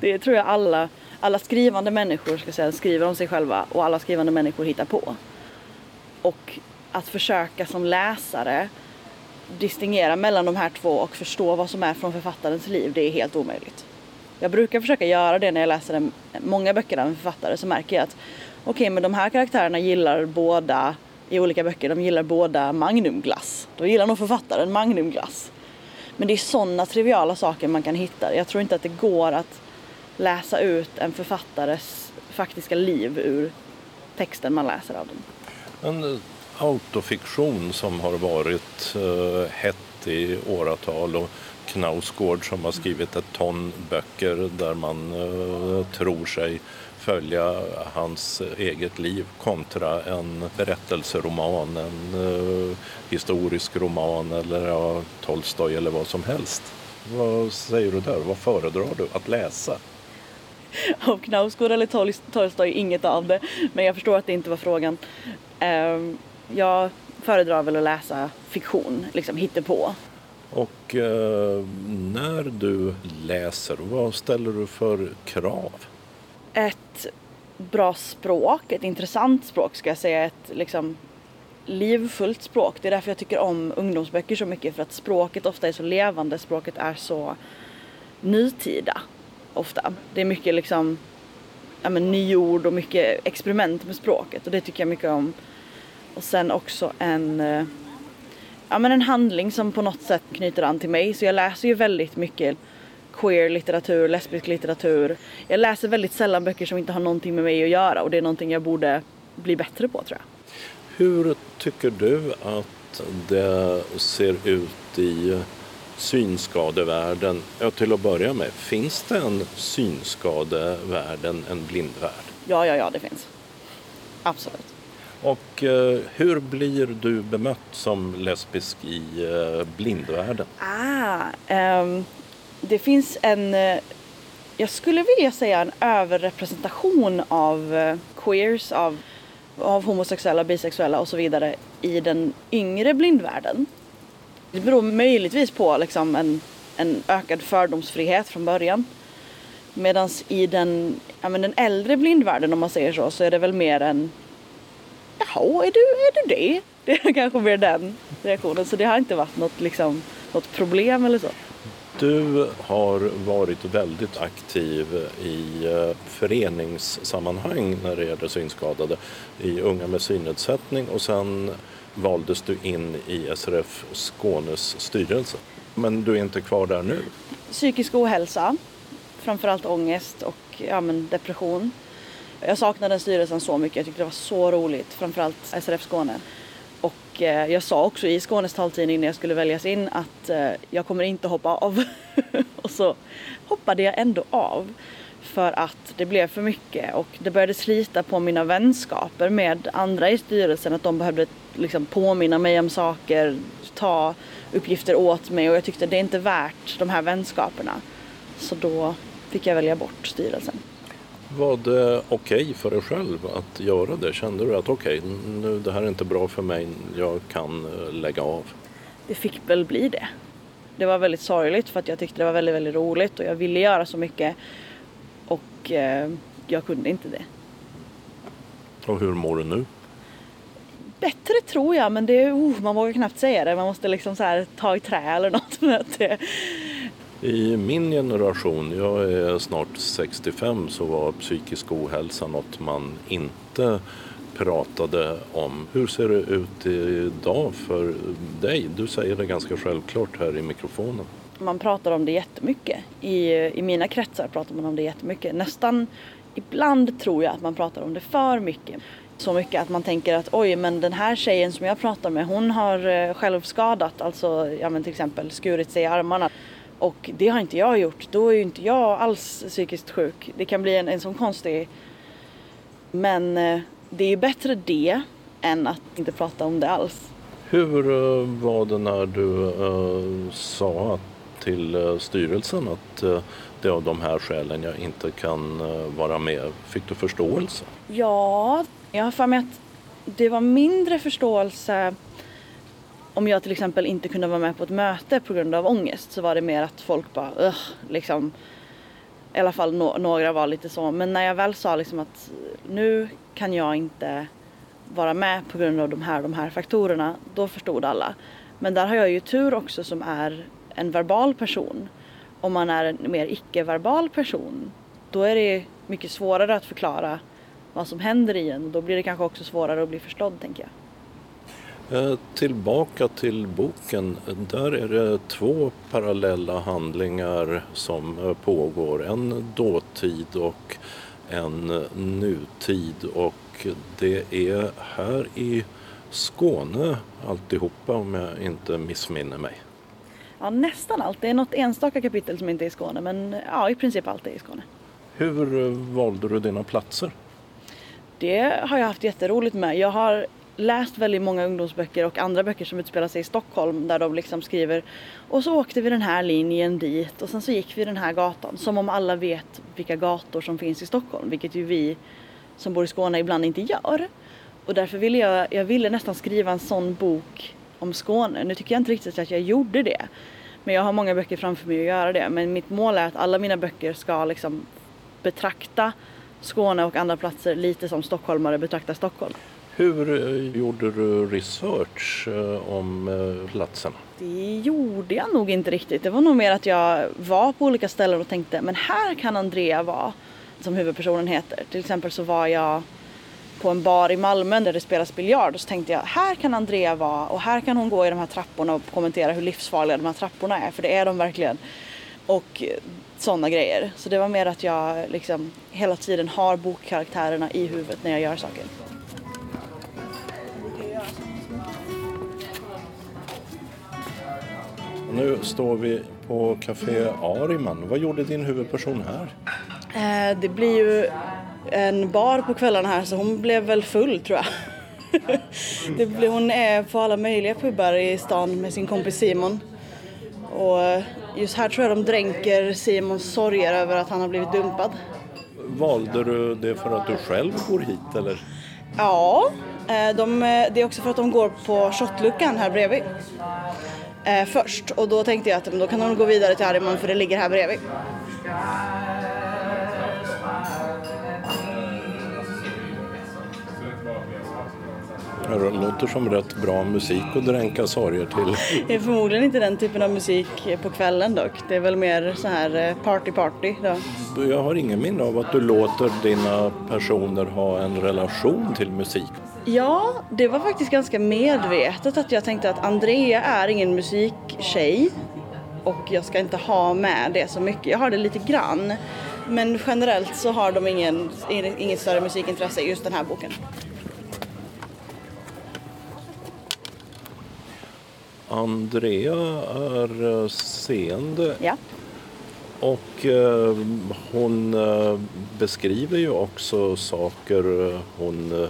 det tror jag alla, alla skrivande människor ska säga, skriver om sig själva och alla skrivande människor hittar på. Och att försöka som läsare distingera mellan de här två och förstå vad som är från författarens liv, det är helt omöjligt. Jag brukar försöka göra det när jag läser många böcker av en författare så märker jag att okej, okay, men de här karaktärerna gillar båda i olika böcker, de gillar båda Magnumglass. Då gillar nog författaren Magnumglass. Men det är sådana triviala saker man kan hitta. Jag tror inte att det går att läsa ut en författares faktiska liv ur texten man läser av den. En eh, autofiktion som har varit uh, hett i åratal och Knausgård som har skrivit ett ton böcker där man uh, tror sig följa hans eget liv kontra en berättelseroman, en uh, historisk roman eller ja, Tolstoj eller vad som helst. Vad säger du där? Vad föredrar du att läsa? Av Knausgård eller Tolstoj, inget av det. Men jag förstår att det inte var frågan. Uh, jag föredrar väl att läsa fiktion, liksom hittepå. Och uh, när du läser, vad ställer du för krav? Ett bra språk, ett intressant språk ska jag säga, ett liksom livfullt språk. Det är därför jag tycker om ungdomsböcker så mycket för att språket ofta är så levande, språket är så nutida ofta. Det är mycket liksom ja, men, nyord och mycket experiment med språket och det tycker jag mycket om. Och sen också en, eh, ja, men en handling som på något sätt knyter an till mig så jag läser ju väldigt mycket queer litteratur, lesbisk litteratur. Jag läser väldigt sällan böcker som inte har någonting med mig att göra och det är någonting jag borde bli bättre på tror jag. Hur tycker du att det ser ut i synskadevärlden? Ja, till att börja med, finns det en synskadevärlden, en blindvärld? Ja, ja, ja, det finns. Absolut. Och eh, hur blir du bemött som lesbisk i eh, blindvärlden? Ah, um, det finns en, eh, jag skulle vilja säga en överrepresentation av eh, queers, av, av homosexuella, bisexuella och så vidare i den yngre blindvärlden. Det beror möjligtvis på liksom en en ökad fördomsfrihet från början. Medan i den, ja, men den äldre blindvärlden om man säger så, så är det väl mer en Jaha, är du, är du det? Det är kanske mer den reaktionen. Så det har inte varit något, liksom, något problem eller så. Du har varit väldigt aktiv i eh, föreningssammanhang när det gäller synskadade i Unga med synnedsättning och sen valdes du in i SRF Skånes styrelse. Men du är inte kvar där nu? Psykisk ohälsa, framförallt ångest och ja, men depression. Jag saknade den styrelsen så mycket, jag tyckte det var så roligt, framförallt SRF Skåne. Och eh, jag sa också i Skånes taltidning när jag skulle väljas in att eh, jag kommer inte hoppa av. och så hoppade jag ändå av. För att det blev för mycket och det började slita på mina vänskaper med andra i styrelsen. Att de behövde liksom påminna mig om saker, ta uppgifter åt mig och jag tyckte det är inte värt de här vänskaperna. Så då fick jag välja bort styrelsen. Var det okej okay för dig själv att göra det? Kände du att okej, okay, nu det här är inte bra för mig, jag kan eh, lägga av? Det fick väl bli det. Det var väldigt sorgligt för att jag tyckte det var väldigt, väldigt roligt och jag ville göra så mycket och eh, jag kunde inte det. Och hur mår du nu? Bättre tror jag, men det, oh, man vågar knappt säga det. Man måste liksom så här, ta i trä eller något. det, i min generation, jag är snart 65, så var psykisk ohälsa något man inte pratade om. Hur ser det ut idag för dig? Du säger det ganska självklart här i mikrofonen. Man pratar om det jättemycket. I, I mina kretsar pratar man om det jättemycket. Nästan ibland tror jag att man pratar om det för mycket. Så mycket att man tänker att oj, men den här tjejen som jag pratar med, hon har eh, självskadat, alltså ja, men till exempel skurit sig i armarna. Och det har inte jag gjort. Då är ju inte jag alls psykiskt sjuk. Det kan bli en, en sån konstig... Men eh, det är ju bättre det än att inte prata om det alls. Hur uh, var det när du uh, sa till styrelsen att det är av de här skälen jag inte kan vara med? Fick du förståelse? Ja, jag har för mig att det var mindre förståelse om jag till exempel inte kunde vara med på ett möte på grund av ångest så var det mer att folk bara Ugh, liksom i alla fall no några var lite så men när jag väl sa liksom att nu kan jag inte vara med på grund av de här de här faktorerna då förstod alla. Men där har jag ju tur också som är en verbal person. Om man är en mer icke-verbal person då är det mycket svårare att förklara vad som händer i en då blir det kanske också svårare att bli förstådd tänker jag. Eh, tillbaka till boken. Där är det två parallella handlingar som eh, pågår. En dåtid och en nutid. Och det är här i Skåne alltihopa om jag inte missminner mig. Ja, nästan allt. Det är något enstaka kapitel som inte är i Skåne men ja, i princip allt är i Skåne. Hur eh, valde du dina platser? Det har jag haft jätteroligt med. Jag har läst väldigt många ungdomsböcker och andra böcker som utspelar sig i Stockholm där de liksom skriver och så åkte vi den här linjen dit och sen så gick vi den här gatan. Som om alla vet vilka gator som finns i Stockholm, vilket ju vi som bor i Skåne ibland inte gör. Och därför ville jag, jag ville nästan skriva en sån bok om Skåne. Nu tycker jag inte riktigt att jag gjorde det. Men jag har många böcker framför mig att göra det. Men mitt mål är att alla mina böcker ska liksom betrakta Skåne och andra platser lite som stockholmare betraktar Stockholm. Hur eh, gjorde du research eh, om eh, platserna? Det gjorde jag nog inte riktigt. Det var nog mer att jag var på olika ställen och tänkte men här kan Andrea vara som huvudpersonen heter. Till exempel så var jag på en bar i Malmö där det spelas biljard och så tänkte jag här kan Andrea vara och här kan hon gå i de här trapporna och kommentera hur livsfarliga de här trapporna är för det är de verkligen. Och sådana grejer. Så det var mer att jag liksom hela tiden har bokkaraktärerna i huvudet när jag gör saker. Nu står vi på Café Ariman. Vad gjorde din huvudperson här? Eh, det blir ju en bar på kvällarna här så hon blev väl full tror jag. det blir, hon är på alla möjliga pubbar i stan med sin kompis Simon. Och just här tror jag de dränker Simons sorger över att han har blivit dumpad. Valde du det för att du själv bor hit eller? Ja, eh, de, det är också för att de går på shotluckan här bredvid. Eh, först och då tänkte jag att då kan hon gå vidare till Harriman för det ligger här bredvid. Det låter som rätt bra musik att dränka sorger till. Det är förmodligen inte den typen av musik på kvällen dock. Det är väl mer så här party-party då. Jag har ingen minne av att du låter dina personer ha en relation till musik. Ja, det var faktiskt ganska medvetet att jag tänkte att Andrea är ingen musiktjej och jag ska inte ha med det så mycket. Jag har det lite grann. Men generellt så har de ingen, inget större musikintresse i just den här boken. Andrea är eh, seende. Ja. Och eh, hon eh, beskriver ju också saker eh, hon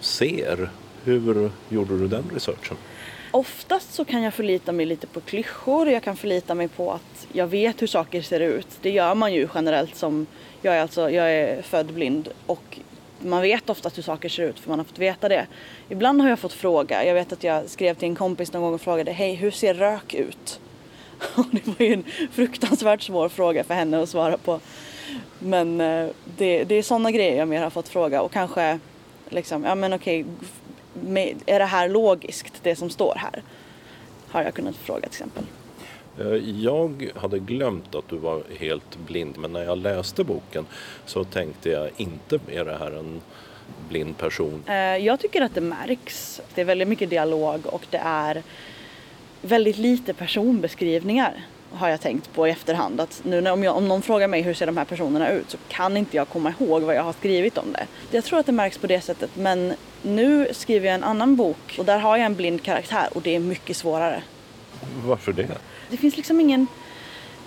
ser. Hur gjorde du den researchen? Oftast så kan jag förlita mig lite på klyschor. Jag kan förlita mig på att jag vet hur saker ser ut. Det gör man ju generellt som, jag är alltså, jag är född blind och man vet oftast hur saker ser ut för man har fått veta det. Ibland har jag fått fråga, jag vet att jag skrev till en kompis någon gång och frågade hej hur ser rök ut? Och det var ju en fruktansvärt svår fråga för henne att svara på. Men eh, det, det är sådana grejer jag mer har fått fråga och kanske liksom, ja men okej, är det här logiskt det som står här? Har jag kunnat fråga till exempel. Eh, jag hade glömt att du var helt blind men när jag läste boken så tänkte jag inte är det här en blind person. Eh, jag tycker att det märks. Det är väldigt mycket dialog och det är väldigt lite personbeskrivningar har jag tänkt på i efterhand. Att nu när, om, jag, om någon frågar mig hur ser de här personerna ut så kan inte jag komma ihåg vad jag har skrivit om det. Jag tror att det märks på det sättet men nu skriver jag en annan bok och där har jag en blind karaktär och det är mycket svårare. Varför det? Det finns liksom ingen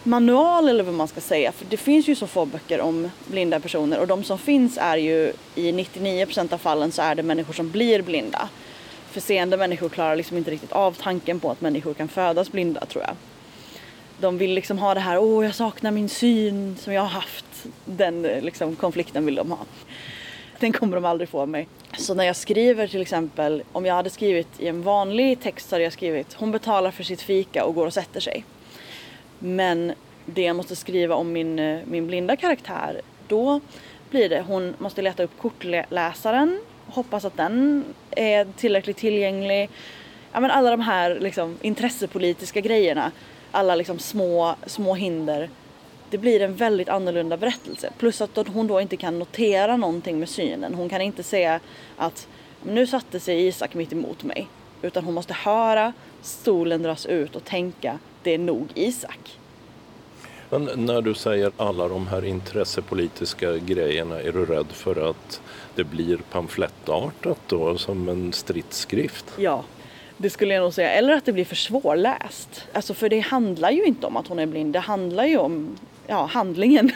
manual eller vad man ska säga. För det finns ju så få böcker om blinda personer och de som finns är ju i 99% av fallen så är det människor som blir blinda. För seende människor klarar liksom inte riktigt av tanken på att människor kan födas blinda tror jag. De vill liksom ha det här, åh jag saknar min syn som jag har haft. Den eh, liksom, konflikten vill de ha. Den kommer de aldrig få av mig. Så när jag skriver till exempel, om jag hade skrivit i en vanlig text så hade jag skrivit hon betalar för sitt fika och går och sätter sig. Men det jag måste skriva om min, eh, min blinda karaktär, då blir det hon måste leta upp kortläsaren, hoppas att den är tillräckligt tillgänglig. Ja men alla de här liksom, intressepolitiska grejerna, alla liksom små, små hinder det blir en väldigt annorlunda berättelse. Plus att hon då inte kan notera någonting med synen. Hon kan inte säga att nu satte sig Isak mitt emot mig. Utan hon måste höra stolen dras ut och tänka det är nog Isak. Men när du säger alla de här intressepolitiska grejerna, är du rädd för att det blir pamflettartat då, som en stridsskrift? Ja, det skulle jag nog säga. Eller att det blir för svårläst. Alltså för det handlar ju inte om att hon är blind, det handlar ju om ja, handlingen.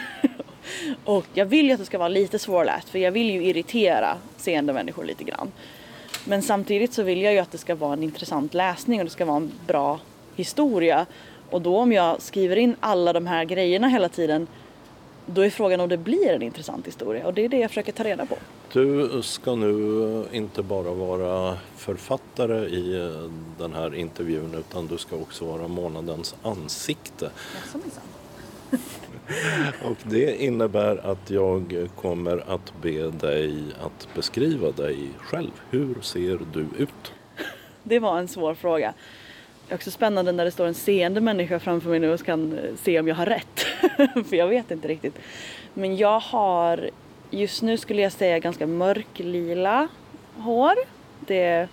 och jag vill ju att det ska vara lite svårläst för jag vill ju irritera seende människor lite grann. Men samtidigt så vill jag ju att det ska vara en intressant läsning och det ska vara en bra historia. Och då om jag skriver in alla de här grejerna hela tiden då är frågan om det blir en intressant historia och det är det jag försöker ta reda på. Du ska nu inte bara vara författare i den här intervjun utan du ska också vara månadens ansikte. Jaså minsann. Och det innebär att jag kommer att be dig att beskriva dig själv. Hur ser du ut? Det var en svår fråga. Det är också spännande när det står en seende människa framför mig nu och kan eh, se om jag har rätt. För jag vet inte riktigt. Men jag har just nu skulle jag säga ganska mörklila hår. Det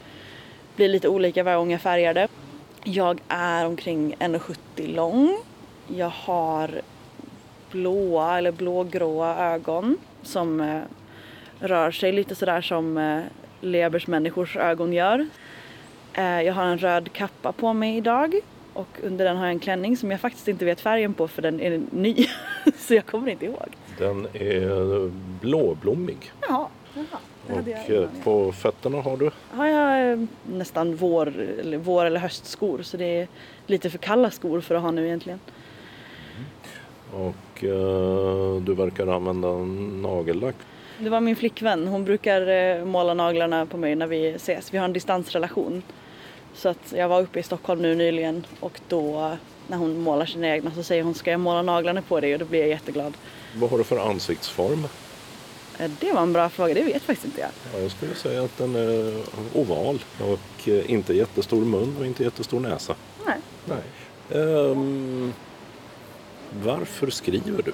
blir lite olika varje gång jag färgar det. Jag är omkring 1,70 lång. Jag har blåa eller blågråa ögon som eh, rör sig lite sådär som eh, Lebers människors ögon gör. Eh, jag har en röd kappa på mig idag och under den har jag en klänning som jag faktiskt inte vet färgen på för den är ny. Så jag kommer inte ihåg. Den är blåblommig. Jaha. Och eh, på fötterna har du? Har jag eh, nästan vår eller, vår eller höstskor så det är lite för kalla skor för att ha nu egentligen. Och uh, du verkar använda nagellack. Det var min flickvän. Hon brukar måla naglarna på mig när vi ses. Vi har en distansrelation. Så att jag var uppe i Stockholm nu nyligen och då när hon målar sina egna så säger hon ska jag måla naglarna på dig och då blir jag jätteglad. Vad har du för ansiktsform? Eh, Det var en bra fråga, det vet faktiskt inte jag. Ja, jag skulle säga att den är oval och eh, inte jättestor mun och inte jättestor näsa. Nej. Nej. Ehm, varför skriver du?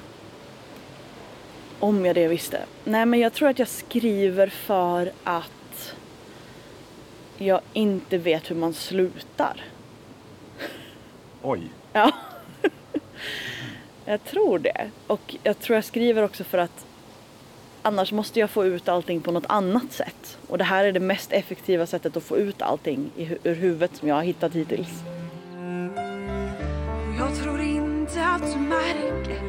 Om jag det visste. Nej men jag tror att jag skriver för att jag inte vet hur man slutar. Oj. Ja. jag tror det. Och jag tror jag skriver också för att annars måste jag få ut allting på något annat sätt. Och det här är det mest effektiva sättet att få ut allting ur huvudet som jag har hittat hittills. Jag tror inte att du märker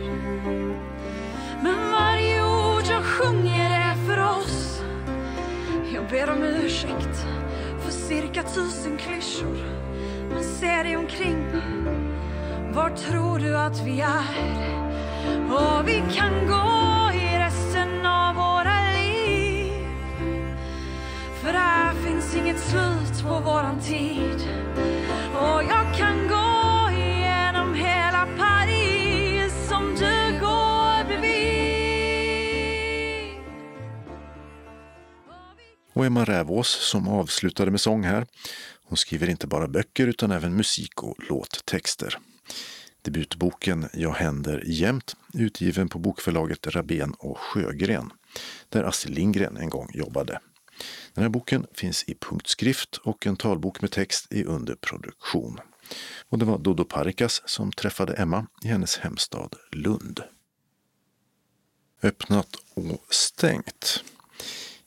Men varje ord jag sjunger är för oss Jag ber om ursäkt cirka tusen klyschor Men se dig omkring. Var tror du att vi är? Och vi kan gå i resten av våra liv. För här finns inget slut på våran tid. Och jag kan gå Och Emma Rävås som avslutade med sång här. Hon skriver inte bara böcker utan även musik och låttexter. Debutboken Jag händer jämt, utgiven på bokförlaget Rabén och Sjögren, där Astrid Lindgren en gång jobbade. Den här boken finns i punktskrift och en talbok med text är under produktion. Och det var Dodo Parikas som träffade Emma i hennes hemstad Lund. Öppnat och stängt.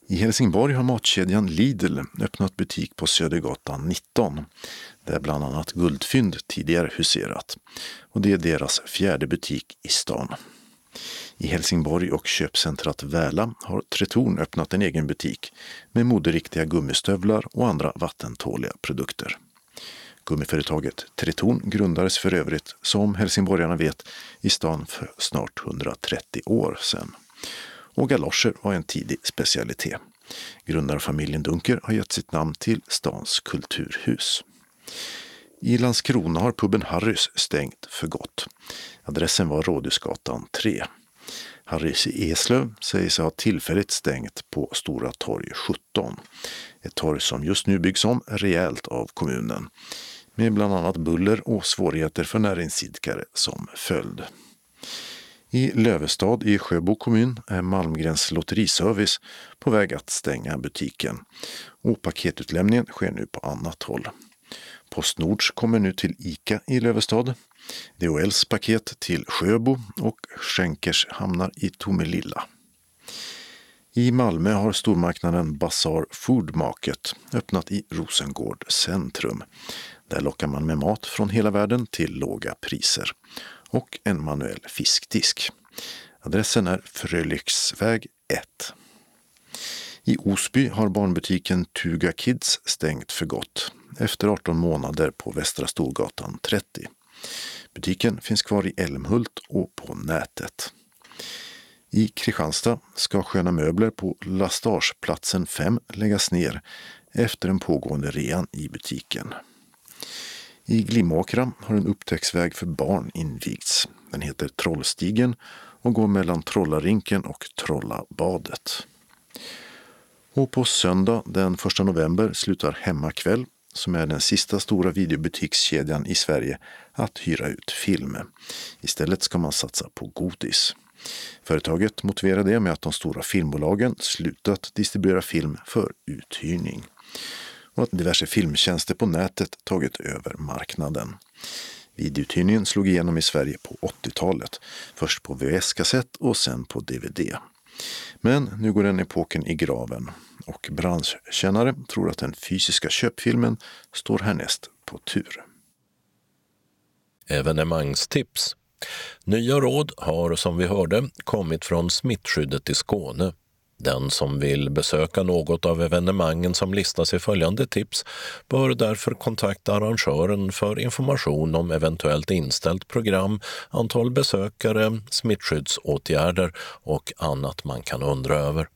I Helsingborg har matkedjan Lidl öppnat butik på Södergatan 19 där bland annat Guldfynd tidigare huserat. Och det är deras fjärde butik i stan. I Helsingborg och köpcentrat Väla har Tretorn öppnat en egen butik med moderiktiga gummistövlar och andra vattentåliga produkter. Gummiföretaget Tretorn grundades för övrigt, som helsingborgarna vet, i stan för snart 130 år sedan. Och galoscher var en tidig specialitet. Grundarfamiljen Dunker har gett sitt namn till stans kulturhus. I Landskrona har puben Harrys stängt för gott. Adressen var Rådhusgatan 3. Harrys i Eslöv säger sig ha tillfälligt stängt på Stora torg 17. Ett torg som just nu byggs om rejält av kommunen. Med bland annat buller och svårigheter för näringsidkare som följd. I Lövestad i Sjöbo kommun är Malmgrens lotteriservice på väg att stänga butiken och paketutlämningen sker nu på annat håll. Postnords kommer nu till ICA i Lövestad. DHLs paket till Sjöbo och Schenkers hamnar i Tomelilla. I Malmö har stormarknaden Bazaar Food Market öppnat i Rosengård centrum. Där lockar man med mat från hela världen till låga priser och en manuell fiskdisk. Adressen är Frölyxväg 1. I Osby har barnbutiken Tuga Kids stängt för gott efter 18 månader på Västra Storgatan 30. Butiken finns kvar i Älmhult och på nätet. I Kristianstad ska Sköna Möbler på Lastageplatsen 5 läggas ner efter den pågående rean i butiken. I Glimåkra har en upptäcktsväg för barn invigts. Den heter Trollstigen och går mellan Trollarinken och Trollabadet. Och på söndag den 1 november slutar Hemmakväll som är den sista stora videobutikskedjan i Sverige att hyra ut film. Istället ska man satsa på godis. Företaget motiverar det med att de stora filmbolagen slutat distribuera film för uthyrning och att diverse filmtjänster på nätet tagit över marknaden. Videouthyrningen slog igenom i Sverige på 80-talet, först på VHS-kassett och sen på DVD. Men nu går den epoken i graven och branschkännare tror att den fysiska köpfilmen står härnäst på tur. Evenemangstips. Nya råd har som vi hörde kommit från smittskyddet i Skåne. Den som vill besöka något av evenemangen som listas i följande tips bör därför kontakta arrangören för information om eventuellt inställt program, antal besökare, smittskyddsåtgärder och annat man kan undra över.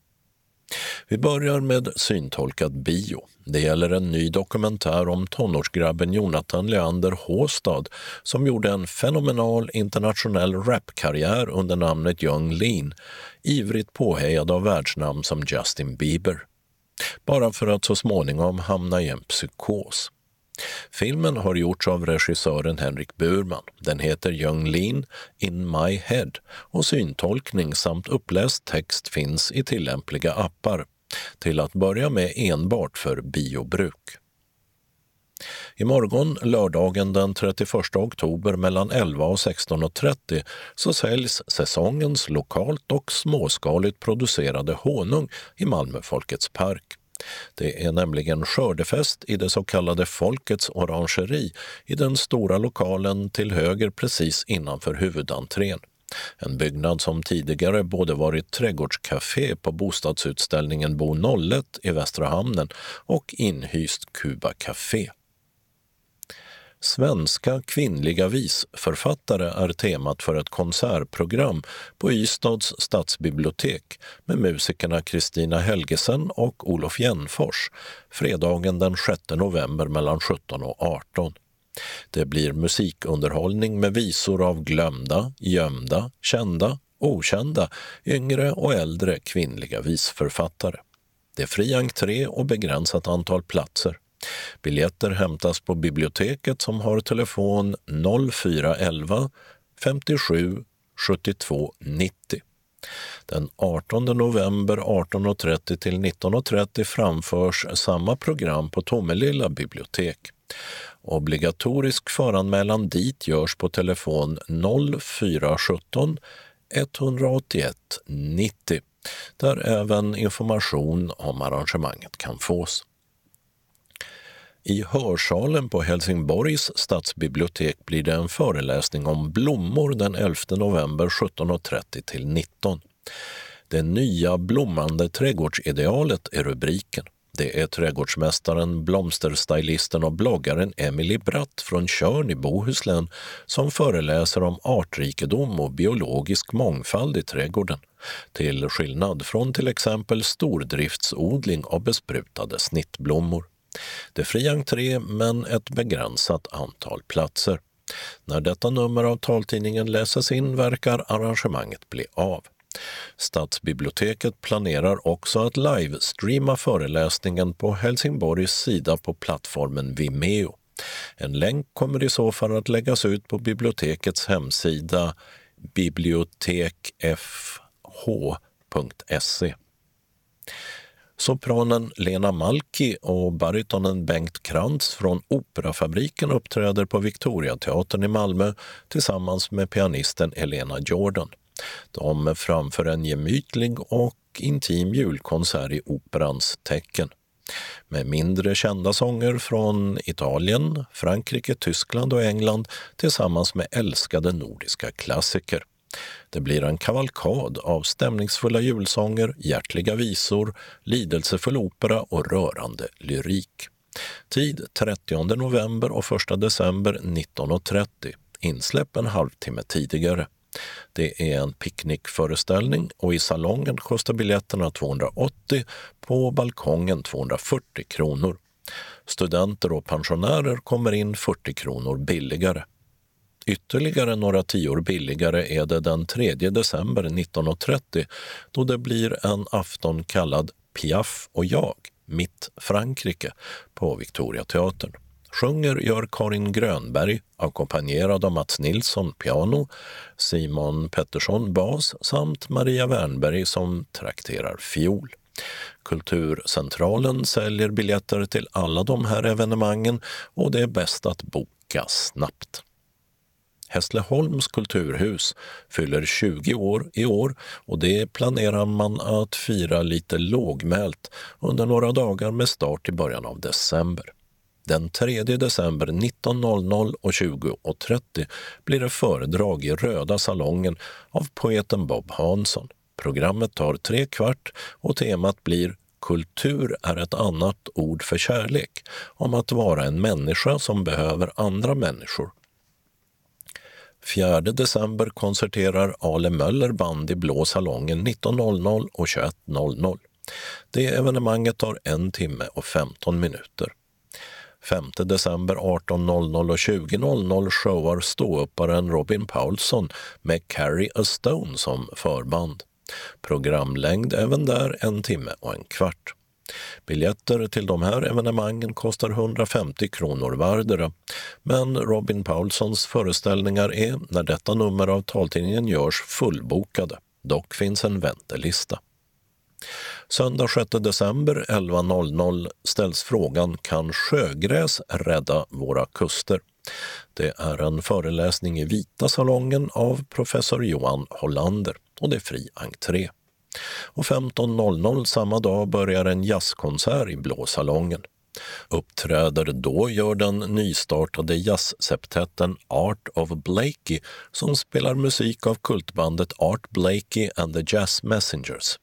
Vi börjar med syntolkad bio. Det gäller en ny dokumentär om tonårsgrabben Jonathan Leander Håstad som gjorde en fenomenal internationell rapkarriär under namnet Young Lean, ivrigt påhejad av världsnamn som Justin Bieber. Bara för att så småningom hamna i en psykos. Filmen har gjorts av regissören Henrik Burman. Den heter Young Lean in my head och syntolkning samt uppläst text finns i tillämpliga appar. Till att börja med enbart för biobruk. Imorgon, lördagen den 31 oktober mellan 11 och 16.30 så säljs säsongens lokalt och småskaligt producerade honung i Malmö Folkets park. Det är nämligen skördefest i det så kallade Folkets orangeri i den stora lokalen till höger precis innanför huvudentrén. En byggnad som tidigare både varit trädgårdscafé på bostadsutställningen Bo 01 i Västra hamnen och inhyst Cuba Café. Svenska kvinnliga visförfattare är temat för ett konsertprogram på Ystads stadsbibliotek med musikerna Kristina Helgesen och Olof Jennfors fredagen den 6 november mellan 17 och 18. Det blir musikunderhållning med visor av glömda, gömda, kända, okända, yngre och äldre kvinnliga visförfattare. Det är fri entré och begränsat antal platser. Biljetter hämtas på biblioteket som har telefon 0411 57 72 90. Den 18 november 18.30 till 19.30 framförs samma program på Tomelilla bibliotek. Obligatorisk föranmälan dit görs på telefon 0417 181 90 där även information om arrangemanget kan fås. I hörsalen på Helsingborgs stadsbibliotek blir det en föreläsning om blommor den 11 november 17.30 till 19. Det nya blommande trädgårdsidealet är rubriken. Det är trädgårdsmästaren, blomsterstylisten och bloggaren Emily Bratt från Tjörn i Bohuslän som föreläser om artrikedom och biologisk mångfald i trädgården. Till skillnad från till exempel stordriftsodling av besprutade snittblommor. Det är fri entré, men ett begränsat antal platser. När detta nummer av taltidningen läses in verkar arrangemanget bli av. Stadsbiblioteket planerar också att livestreama föreläsningen på Helsingborgs sida på plattformen Vimeo. En länk kommer i så fall att läggas ut på bibliotekets hemsida bibliotekfh.se. Sopranen Lena Malki och barytonen Bengt Krantz från Operafabriken uppträder på Victoriateatern i Malmö tillsammans med pianisten Elena Jordan. De framför en gemytlig och intim julkonsert i operans tecken med mindre kända sånger från Italien, Frankrike, Tyskland och England tillsammans med älskade nordiska klassiker. Det blir en kavalkad av stämningsfulla julsånger, hjärtliga visor, lidelsefull opera och rörande lyrik. Tid 30 november och 1 december 19.30. Insläpp en halvtimme tidigare. Det är en picknickföreställning och i salongen kostar biljetterna 280, på balkongen 240 kronor. Studenter och pensionärer kommer in 40 kronor billigare. Ytterligare några tior billigare är det den 3 december 19.30 då det blir en afton kallad Piaf och jag, Mitt Frankrike, på Victoriateatern. Sjunger gör Karin Grönberg, ackompanjerad av Mats Nilsson piano, Simon Pettersson bas samt Maria Wernberg som trakterar fiol. Kulturcentralen säljer biljetter till alla de här evenemangen och det är bäst att boka snabbt. Hässleholms kulturhus fyller 20 år i år och det planerar man att fira lite lågmält under några dagar med start i början av december. Den 3 december 19.00 och 20.30 blir det föredrag i Röda salongen av poeten Bob Hansson. Programmet tar tre kvart och temat blir Kultur är ett annat ord för kärlek, om att vara en människa som behöver andra människor 4 december konserterar Ale Möller band i Blå salongen 19.00 och 21.00. Det evenemanget tar en timme och 15 minuter. 5 december 18.00 och 20.00 showar ståupparen Robin Paulsson med Carrie A Stone som förband. Programlängd även där en timme och en kvart. Biljetter till de här evenemangen kostar 150 kronor vardera. Men Robin Paulssons föreställningar är, när detta nummer av taltidningen görs, fullbokade. Dock finns en väntelista. Söndag 6 december 11.00 ställs frågan Kan sjögräs rädda våra kuster? Det är en föreläsning i Vita salongen av professor Johan Hollander och det är fri entré. Och 15.00 samma dag börjar en jazzkonsert i Blå salongen. Uppträder då gör den nystartade jazzseptetten Art of Blakey som spelar musik av kultbandet Art Blakey and the Jazz Messengers.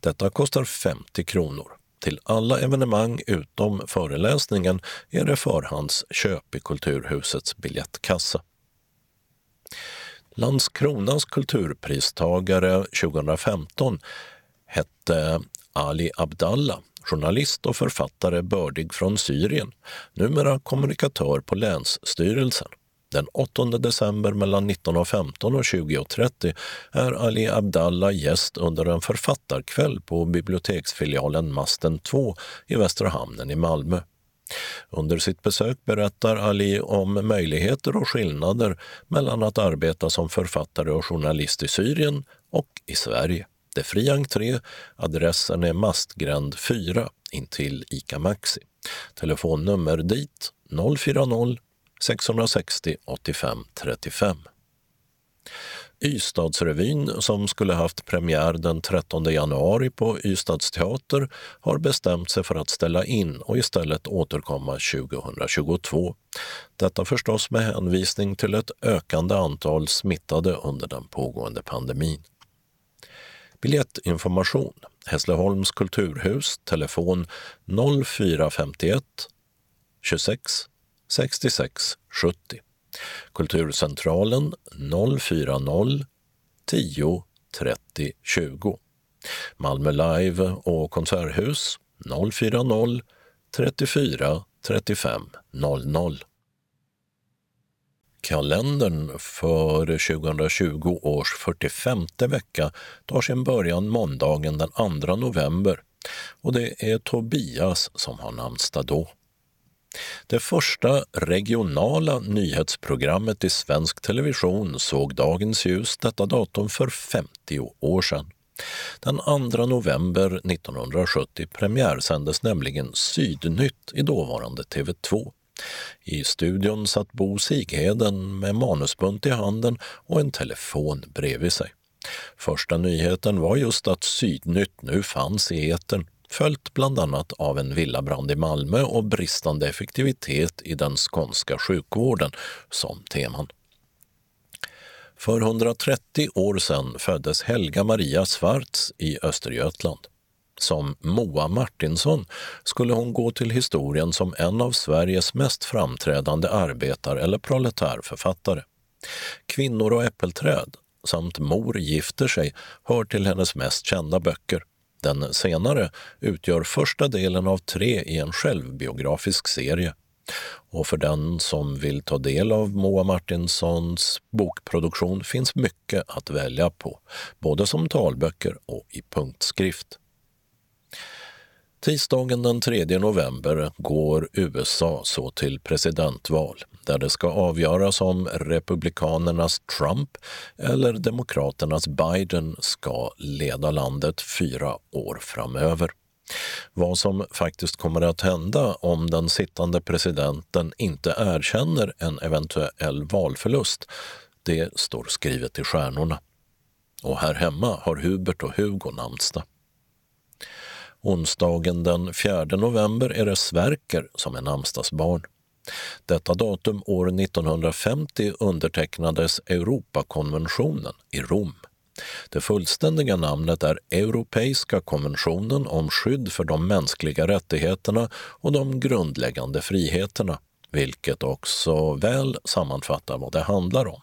Detta kostar 50 kronor. Till alla evenemang utom föreläsningen är det förhandsköp i Kulturhusets biljettkassa. Landskronas kulturpristagare 2015 hette Ali Abdallah, journalist och författare bördig från Syrien, numera kommunikatör på Länsstyrelsen. Den 8 december mellan 19.15 och 20.30 är Ali Abdallah gäst under en författarkväll på biblioteksfilialen Masten 2 i Västra hamnen i Malmö. Under sitt besök berättar Ali om möjligheter och skillnader mellan att arbeta som författare och journalist i Syrien och i Sverige. Det är fri entré. Adressen är Mastgränd 4 intill ICA Maxi. Telefonnummer dit 040 660 85 35. Ystadsrevyn, som skulle haft premiär den 13 januari på Ystads teater, har bestämt sig för att ställa in och istället återkomma 2022. Detta förstås med hänvisning till ett ökande antal smittade under den pågående pandemin. Biljettinformation Hässleholms kulturhus, telefon 0451 26 66 70. Kulturcentralen 040 10 30 20. Malmö Live och konserthus 040 34 35 00. Kalendern för 2020 års 45 vecka tar sin början måndagen den 2 november och det är Tobias som har namnsdag då. Det första regionala nyhetsprogrammet i svensk television såg dagens ljus detta datum för 50 år sedan. Den 2 november 1970 premiärsändes nämligen Sydnytt i dåvarande TV2. I studion satt Bo Sigheden med manusbunt i handen och en telefon bredvid sig. Första nyheten var just att Sydnytt nu fanns i etern följt bland annat av en villabrand i Malmö och bristande effektivitet i den skånska sjukvården som teman. För 130 år sedan föddes Helga Maria Svarts i Östergötland. Som Moa Martinsson skulle hon gå till historien som en av Sveriges mest framträdande arbetar eller proletärförfattare. Kvinnor och äppelträd samt Mor gifter sig hör till hennes mest kända böcker. Den senare utgör första delen av tre i en självbiografisk serie. Och för den som vill ta del av Moa Martinsons bokproduktion finns mycket att välja på, både som talböcker och i punktskrift. Tisdagen den 3 november går USA så till presidentval där det ska avgöras om republikanernas Trump eller demokraternas Biden ska leda landet fyra år framöver. Vad som faktiskt kommer att hända om den sittande presidenten inte erkänner en eventuell valförlust, det står skrivet i stjärnorna. Och här hemma har Hubert och Hugo namnsdag. Onsdagen den 4 november är det Sverker som är namnsdagsbarn. Detta datum år 1950 undertecknades Europakonventionen i Rom. Det fullständiga namnet är Europeiska konventionen om skydd för de mänskliga rättigheterna och de grundläggande friheterna, vilket också väl sammanfattar vad det handlar om,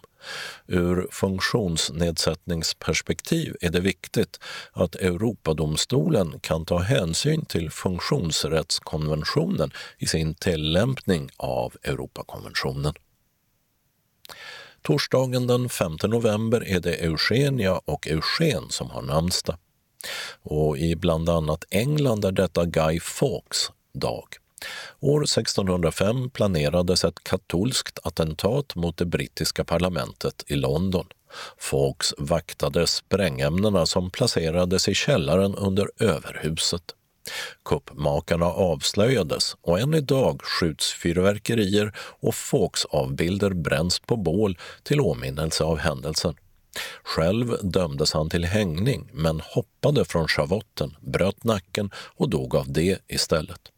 Ur funktionsnedsättningsperspektiv är det viktigt att Europadomstolen kan ta hänsyn till funktionsrättskonventionen i sin tillämpning av Europakonventionen. Torsdagen den 5 november är det Eugenia och Eugen som har namnsdag. Och i bland annat England är detta Guy Fawkes dag. År 1605 planerades ett katolskt attentat mot det brittiska parlamentet i London. Fawkes vaktade sprängämnena som placerades i källaren under överhuset. Kuppmakarna avslöjades och än idag skjuts fyrverkerier och Fawkes-avbilder bränns på bål till åminnelse av händelsen. Själv dömdes han till hängning men hoppade från schavotten, bröt nacken och dog av det istället.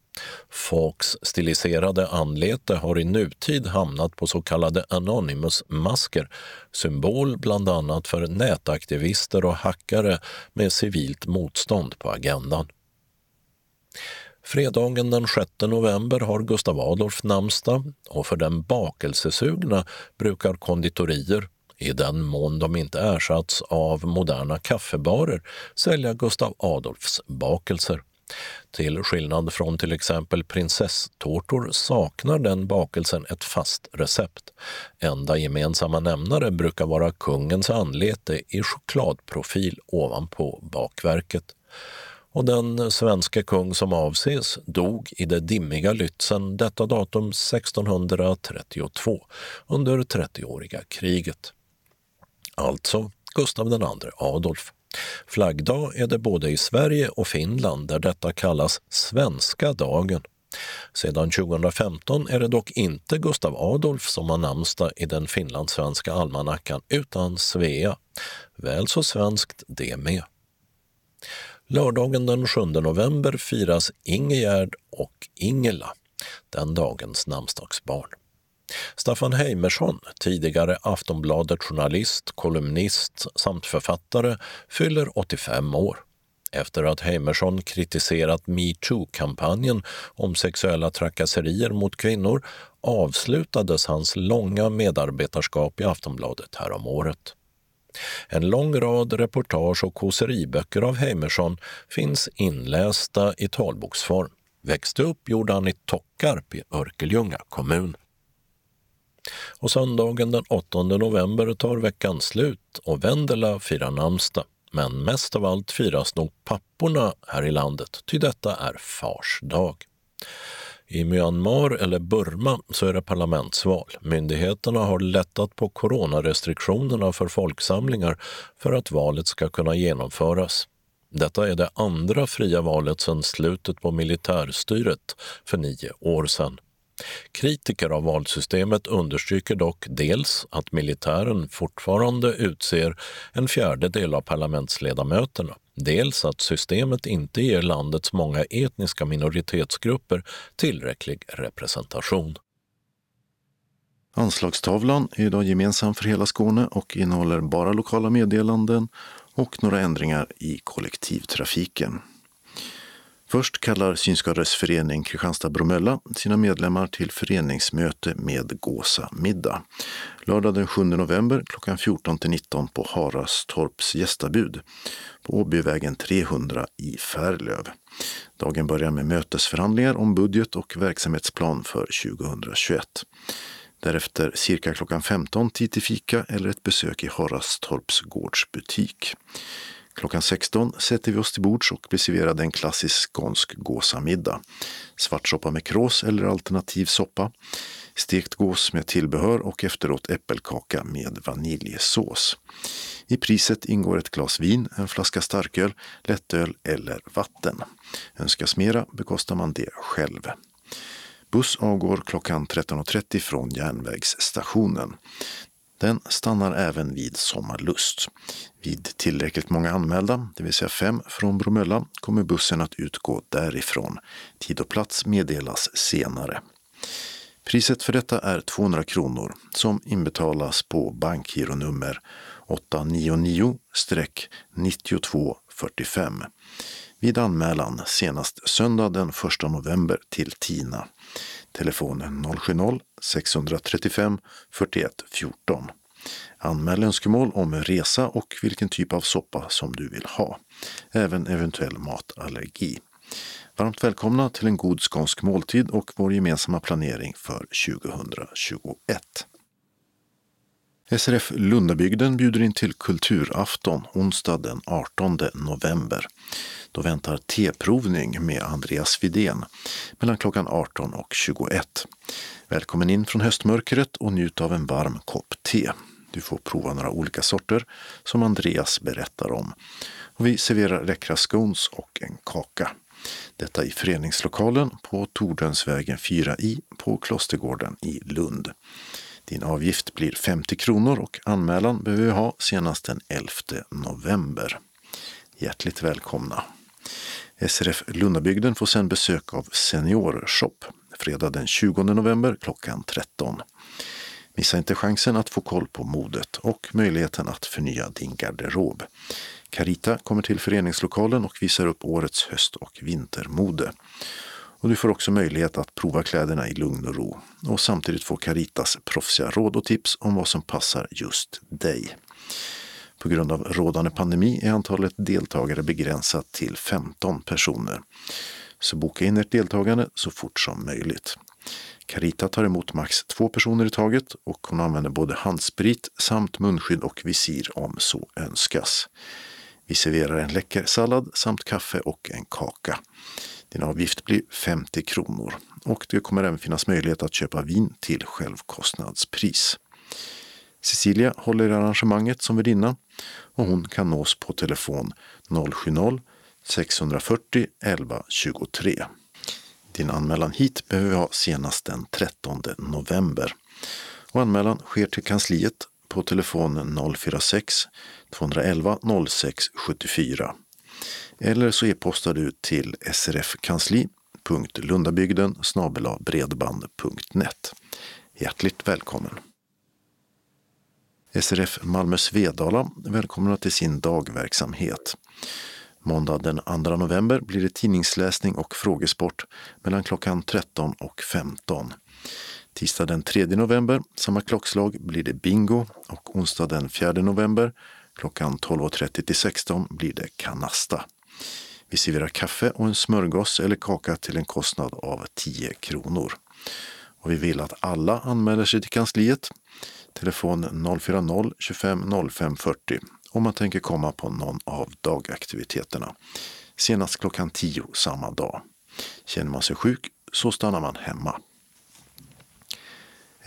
Fawkes stiliserade anlete har i nutid hamnat på så kallade Anonymous-masker, symbol bland annat för nätaktivister och hackare med civilt motstånd på agendan. Fredagen den 6 november har Gustav Adolf namnsdag och för den bakelsesugna brukar konditorier, i den mån de inte ersatts av moderna kaffebarer, sälja Gustav Adolfs bakelser. Till skillnad från till exempel prinsesstårtor saknar den bakelsen ett fast recept. Enda gemensamma nämnare brukar vara kungens anlete i chokladprofil ovanpå bakverket. Och den svenska kung som avses dog i det dimmiga Lützen detta datum 1632 under 30-åriga kriget. Alltså Gustav II Adolf. Flaggdag är det både i Sverige och Finland där detta kallas svenska dagen. Sedan 2015 är det dock inte Gustav Adolf som har namnsdag i den finlandssvenska almanackan utan Svea. Väl så svenskt det med. Lördagen den 7 november firas Ingegärd och Ingela, den dagens namnsdagsbarn. Staffan Heimersson, tidigare Aftonbladet-journalist, kolumnist samt författare, fyller 85 år. Efter att Heimersson kritiserat metoo-kampanjen om sexuella trakasserier mot kvinnor avslutades hans långa medarbetarskap i Aftonbladet häromåret. En lång rad reportage och kåseriböcker av Heimersson finns inlästa i talboksform. Växte upp gjorde han i Tockarp i Örkelljunga kommun. Och söndagen den 8 november tar veckan slut och Vendela firar namnsdag. Men mest av allt firas nog papporna här i landet, ty detta är Fars dag. I Myanmar eller Burma så är det parlamentsval. Myndigheterna har lättat på coronarestriktionerna för folksamlingar för att valet ska kunna genomföras. Detta är det andra fria valet sedan slutet på militärstyret för nio år sedan. Kritiker av valsystemet understryker dock dels att militären fortfarande utser en fjärdedel av parlamentsledamöterna, dels att systemet inte ger landets många etniska minoritetsgrupper tillräcklig representation. Anslagstavlan är idag gemensam för hela Skåne och innehåller bara lokala meddelanden och några ändringar i kollektivtrafiken. Först kallar Synskadades förening Kristianstad-Bromölla sina medlemmar till föreningsmöte med Gåsa middag. Lördag den 7 november klockan 14 till 19 på Harastorps gästabud på Åbyvägen 300 i Färlöv. Dagen börjar med mötesförhandlingar om budget och verksamhetsplan för 2021. Därefter cirka klockan 15 tid till fika eller ett besök i Harastorps gårdsbutik. Klockan 16 sätter vi oss till bords och blir serverade en klassisk skånsk gåsamiddag. Svartsoppa med krås eller alternativ soppa. Stekt gås med tillbehör och efteråt äppelkaka med vaniljsås. I priset ingår ett glas vin, en flaska starköl, lättöl eller vatten. Önskas mera bekostar man det själv. Buss avgår klockan 13.30 från järnvägsstationen. Den stannar även vid Sommarlust. Vid tillräckligt många anmälda, det vill säga fem från Bromölla, kommer bussen att utgå därifrån. Tid och plats meddelas senare. Priset för detta är 200 kronor som inbetalas på bankgironummer 899-9245 vid anmälan senast söndag den 1 november till TINA. Telefon 070-635 41 14. Anmäl önskemål om resa och vilken typ av soppa som du vill ha. Även eventuell matallergi. Varmt välkomna till en god skånsk måltid och vår gemensamma planering för 2021. SRF Lundabygden bjuder in till kulturafton onsdag den 18 november. Då väntar teprovning med Andreas Vidén mellan klockan 18 och 21. Välkommen in från höstmörkret och njut av en varm kopp te. Du får prova några olika sorter som Andreas berättar om. Och vi serverar läckra scones och en kaka. Detta i föreningslokalen på Tordönsvägen 4i på Klostergården i Lund. Din avgift blir 50 kronor och anmälan behöver vi ha senast den 11 november. Hjärtligt välkomna! SRF Lundabygden får sedan besök av Seniorshop fredag den 20 november klockan 13. Missa inte chansen att få koll på modet och möjligheten att förnya din garderob. Carita kommer till föreningslokalen och visar upp årets höst och vintermode. Och du får också möjlighet att prova kläderna i lugn och ro och samtidigt få Caritas proffsiga råd och tips om vad som passar just dig. På grund av rådande pandemi är antalet deltagare begränsat till 15 personer. Så boka in ert deltagande så fort som möjligt. Carita tar emot max två personer i taget och hon använder både handsprit samt munskydd och visir om så önskas. Vi serverar en läcker sallad samt kaffe och en kaka. Din avgift blir 50 kronor och det kommer även finnas möjlighet att köpa vin till självkostnadspris. Cecilia håller i arrangemanget som värdinna och hon kan nås på telefon 070-640 11 23. Din anmälan hit behöver vi ha senast den 13 november. Och anmälan sker till kansliet på telefon 046 211 06 74. Eller så e-postar du till srfkansli.lundabygden snabelabredband.net. Hjärtligt välkommen! SRF Malmö Svedala välkomnar till sin dagverksamhet. Måndag den 2 november blir det tidningsläsning och frågesport mellan klockan 13 och 15. Tisdag den 3 november, samma klockslag, blir det bingo och onsdag den 4 november klockan 12.30 till 16 blir det kanasta. Vi serverar kaffe och en smörgås eller kaka till en kostnad av 10 kronor. Och vi vill att alla anmäler sig till kansliet. Telefon 040-25 05 40 om man tänker komma på någon av dagaktiviteterna. Senast klockan 10 samma dag. Känner man sig sjuk så stannar man hemma.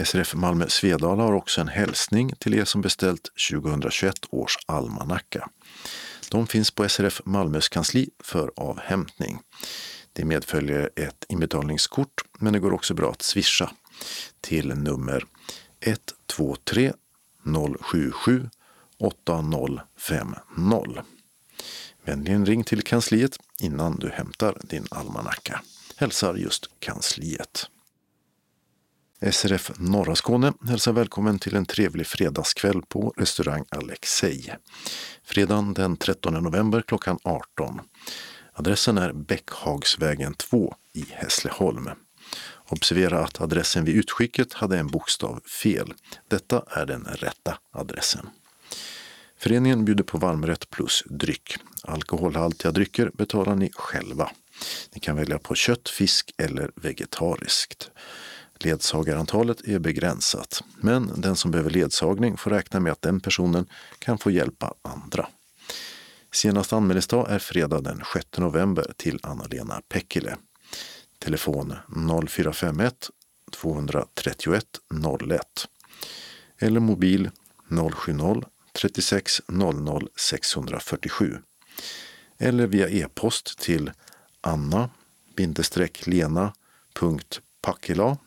SRF Malmö Svedala har också en hälsning till er som beställt 2021 års almanacka. De finns på SRF Malmös kansli för avhämtning. Det medföljer ett inbetalningskort men det går också bra att swisha till nummer 123 077 8050. Vänligen ring till kansliet innan du hämtar din almanacka. Hälsar just kansliet. SRF Norra Skåne hälsar välkommen till en trevlig fredagskväll på restaurang Alexej. Fredagen den 13 november klockan 18. Adressen är Bäckhagsvägen 2 i Hässleholm. Observera att adressen vid utskicket hade en bokstav fel. Detta är den rätta adressen. Föreningen bjuder på varmrätt plus dryck. Alkoholhaltiga drycker betalar ni själva. Ni kan välja på kött, fisk eller vegetariskt. Ledsagarantalet är begränsat, men den som behöver ledsagning får räkna med att den personen kan få hjälpa andra. Senast anmälningsdag är fredag den 6 november till Anna-Lena Pekkile. Telefon 0451 231 01 eller mobil 070 36 00 647 eller via e-post till anna-lena.packila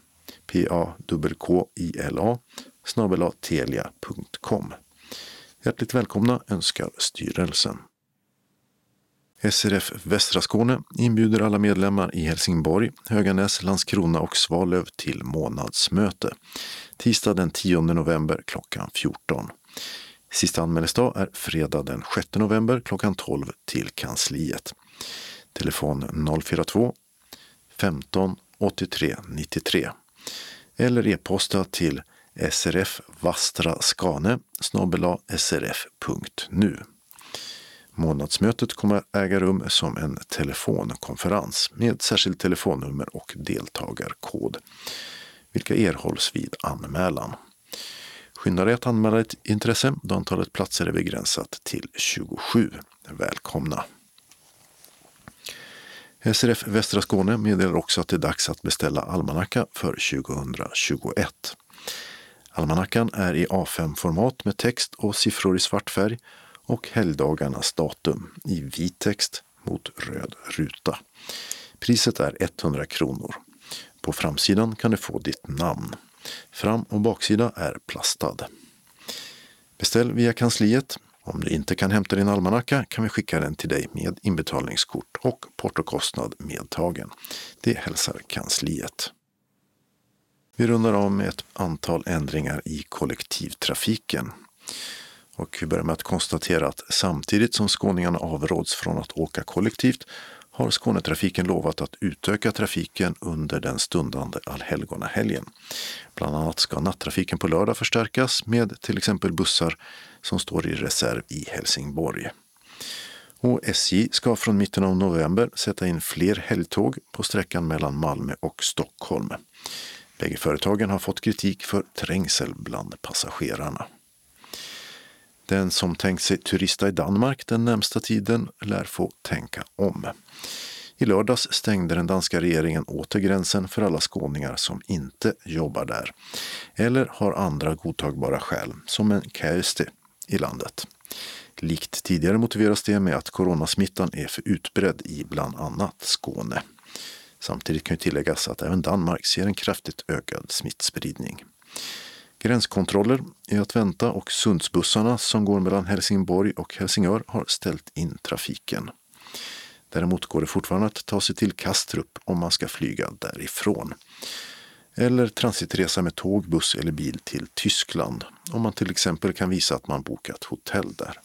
P-A-K-K-I-L-A snabel telia.com. Hjärtligt välkomna önskar styrelsen. SRF Västra Skåne inbjuder alla medlemmar i Helsingborg, Höganäs, Landskrona och Svalöv till månadsmöte. Tisdag den 10 november klockan 14. Sista anmälningsdag är fredag den 6 november klockan 12 till kansliet. Telefon 042 15 83 93 eller e-posta till srfvastraskane snabel srf.nu. Månadsmötet kommer äga rum som en telefonkonferens med särskilt telefonnummer och deltagarkod, vilka erhålls vid anmälan. Skynda dig att anmäla ditt intresse då antalet platser är begränsat till 27. Välkomna! SRF Västra Skåne meddelar också att det är dags att beställa almanacka för 2021. Almanackan är i A5-format med text och siffror i svart färg och helgdagarnas datum i vit text mot röd ruta. Priset är 100 kronor. På framsidan kan du få ditt namn. Fram och baksida är plastad. Beställ via kansliet. Om du inte kan hämta din almanacka kan vi skicka den till dig med inbetalningskort och portokostnad medtagen. Det hälsar kansliet. Vi rundar av med ett antal ändringar i kollektivtrafiken. Och vi börjar med att konstatera att samtidigt som skåningarna avråds från att åka kollektivt har Skånetrafiken lovat att utöka trafiken under den stundande allhelgonahelgen. Bland annat ska nattrafiken på lördag förstärkas med till exempel bussar som står i reserv i Helsingborg. Och SJ ska från mitten av november sätta in fler helgtåg på sträckan mellan Malmö och Stockholm. Bägge företagen har fått kritik för trängsel bland passagerarna. Den som tänkt sig turista i Danmark den närmsta tiden lär få tänka om. I lördags stängde den danska regeringen åter gränsen för alla skåningar som inte jobbar där eller har andra godtagbara skäl, som en kärste i landet. Likt tidigare motiveras det med att coronasmittan är för utbredd i bland annat Skåne. Samtidigt kan ju tilläggas att även Danmark ser en kraftigt ökad smittspridning. Gränskontroller är att vänta och Sundsbussarna som går mellan Helsingborg och Helsingör har ställt in trafiken. Däremot går det fortfarande att ta sig till Kastrup om man ska flyga därifrån. Eller transitresa med tåg, buss eller bil till Tyskland om man till exempel kan visa att man bokat hotell där.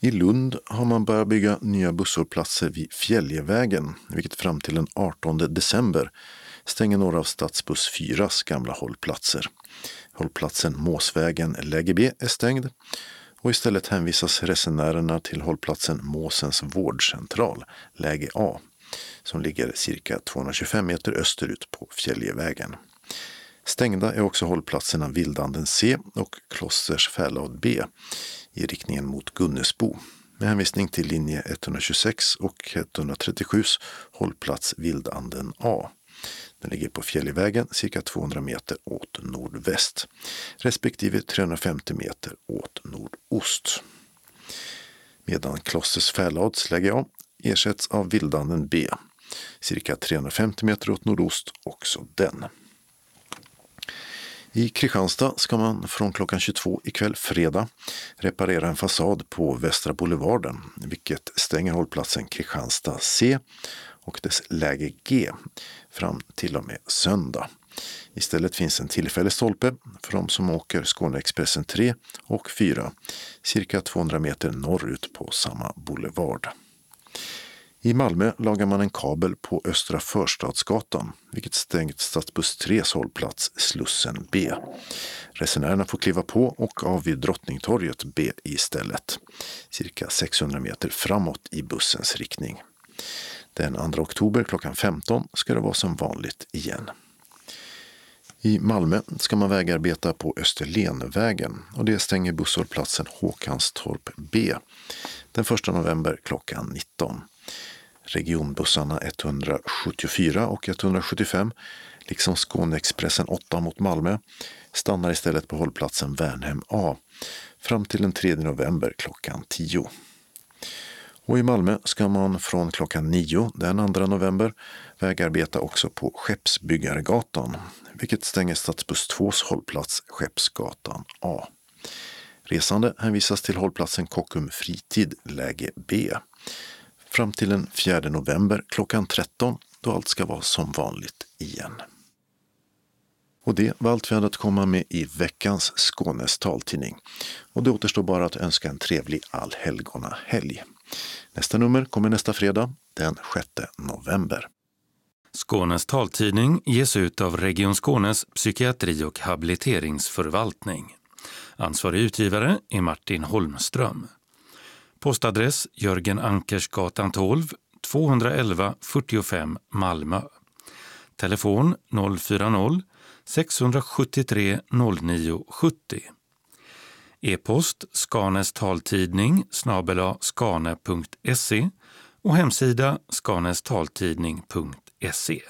I Lund har man börjat bygga nya busshållplatser vid Fjäljevägen, vilket fram till den 18 december stänger några av Stadsbuss 4s gamla hållplatser. Hållplatsen Måsvägen läge B är stängd och istället hänvisas resenärerna till hållplatsen Måsens vårdcentral, läge A, som ligger cirka 225 meter österut på Fjäljevägen. Stängda är också hållplatserna Vildanden C och Klosters Färlad B i riktningen mot Gunnesbo med hänvisning till linje 126 och 137 hållplats Vildanden A. Den ligger på Fjällivägen cirka 200 meter åt nordväst respektive 350 meter åt nordost. Medan Klosters Fälads läge A ersätts av Vildanden B cirka 350 meter åt nordost också den. I Kristianstad ska man från klockan 22 ikväll fredag reparera en fasad på Västra Boulevarden, vilket stänger hållplatsen Kristianstad C och dess läge G fram till och med söndag. Istället finns en tillfällig stolpe för de som åker Skåneexpressen 3 och 4 cirka 200 meter norrut på samma boulevard. I Malmö lagar man en kabel på Östra Förstadsgatan, vilket stängt stadsbuss 3 hållplats Slussen B. Resenärerna får kliva på och av vid Drottningtorget B istället, cirka 600 meter framåt i bussens riktning. Den 2 oktober klockan 15 ska det vara som vanligt igen. I Malmö ska man vägarbeta på Österlenvägen och det stänger busshållplatsen Håkanstorp B den 1 november klockan 19. Regionbussarna 174 och 175, liksom Skåneexpressen 8 mot Malmö, stannar istället på hållplatsen Värnhem A fram till den 3 november klockan 10. Och i Malmö ska man från klockan 9 den 2 november vägarbeta också på Skeppsbyggargatan, vilket stänger stadsbuss 2s hållplats Skeppsgatan A. Resande hänvisas till hållplatsen Kockum Fritid, läge B fram till den 4 november klockan 13 då allt ska vara som vanligt igen. Och det var allt vi hade att komma med i veckans Skånes taltidning. Och det återstår bara att önska en trevlig allhelgona helg. Nästa nummer kommer nästa fredag, den 6 november. Skånes taltidning ges ut av Region Skånes psykiatri och habiliteringsförvaltning. Ansvarig utgivare är Martin Holmström. Postadress Jörgen Ankersgatan 12, 211 45 Malmö. Telefon 040-673 09 70. E-post Skanes taltidning snabela skane.se och hemsida skanestaltidning.se.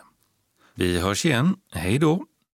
Vi hörs igen. Hej då!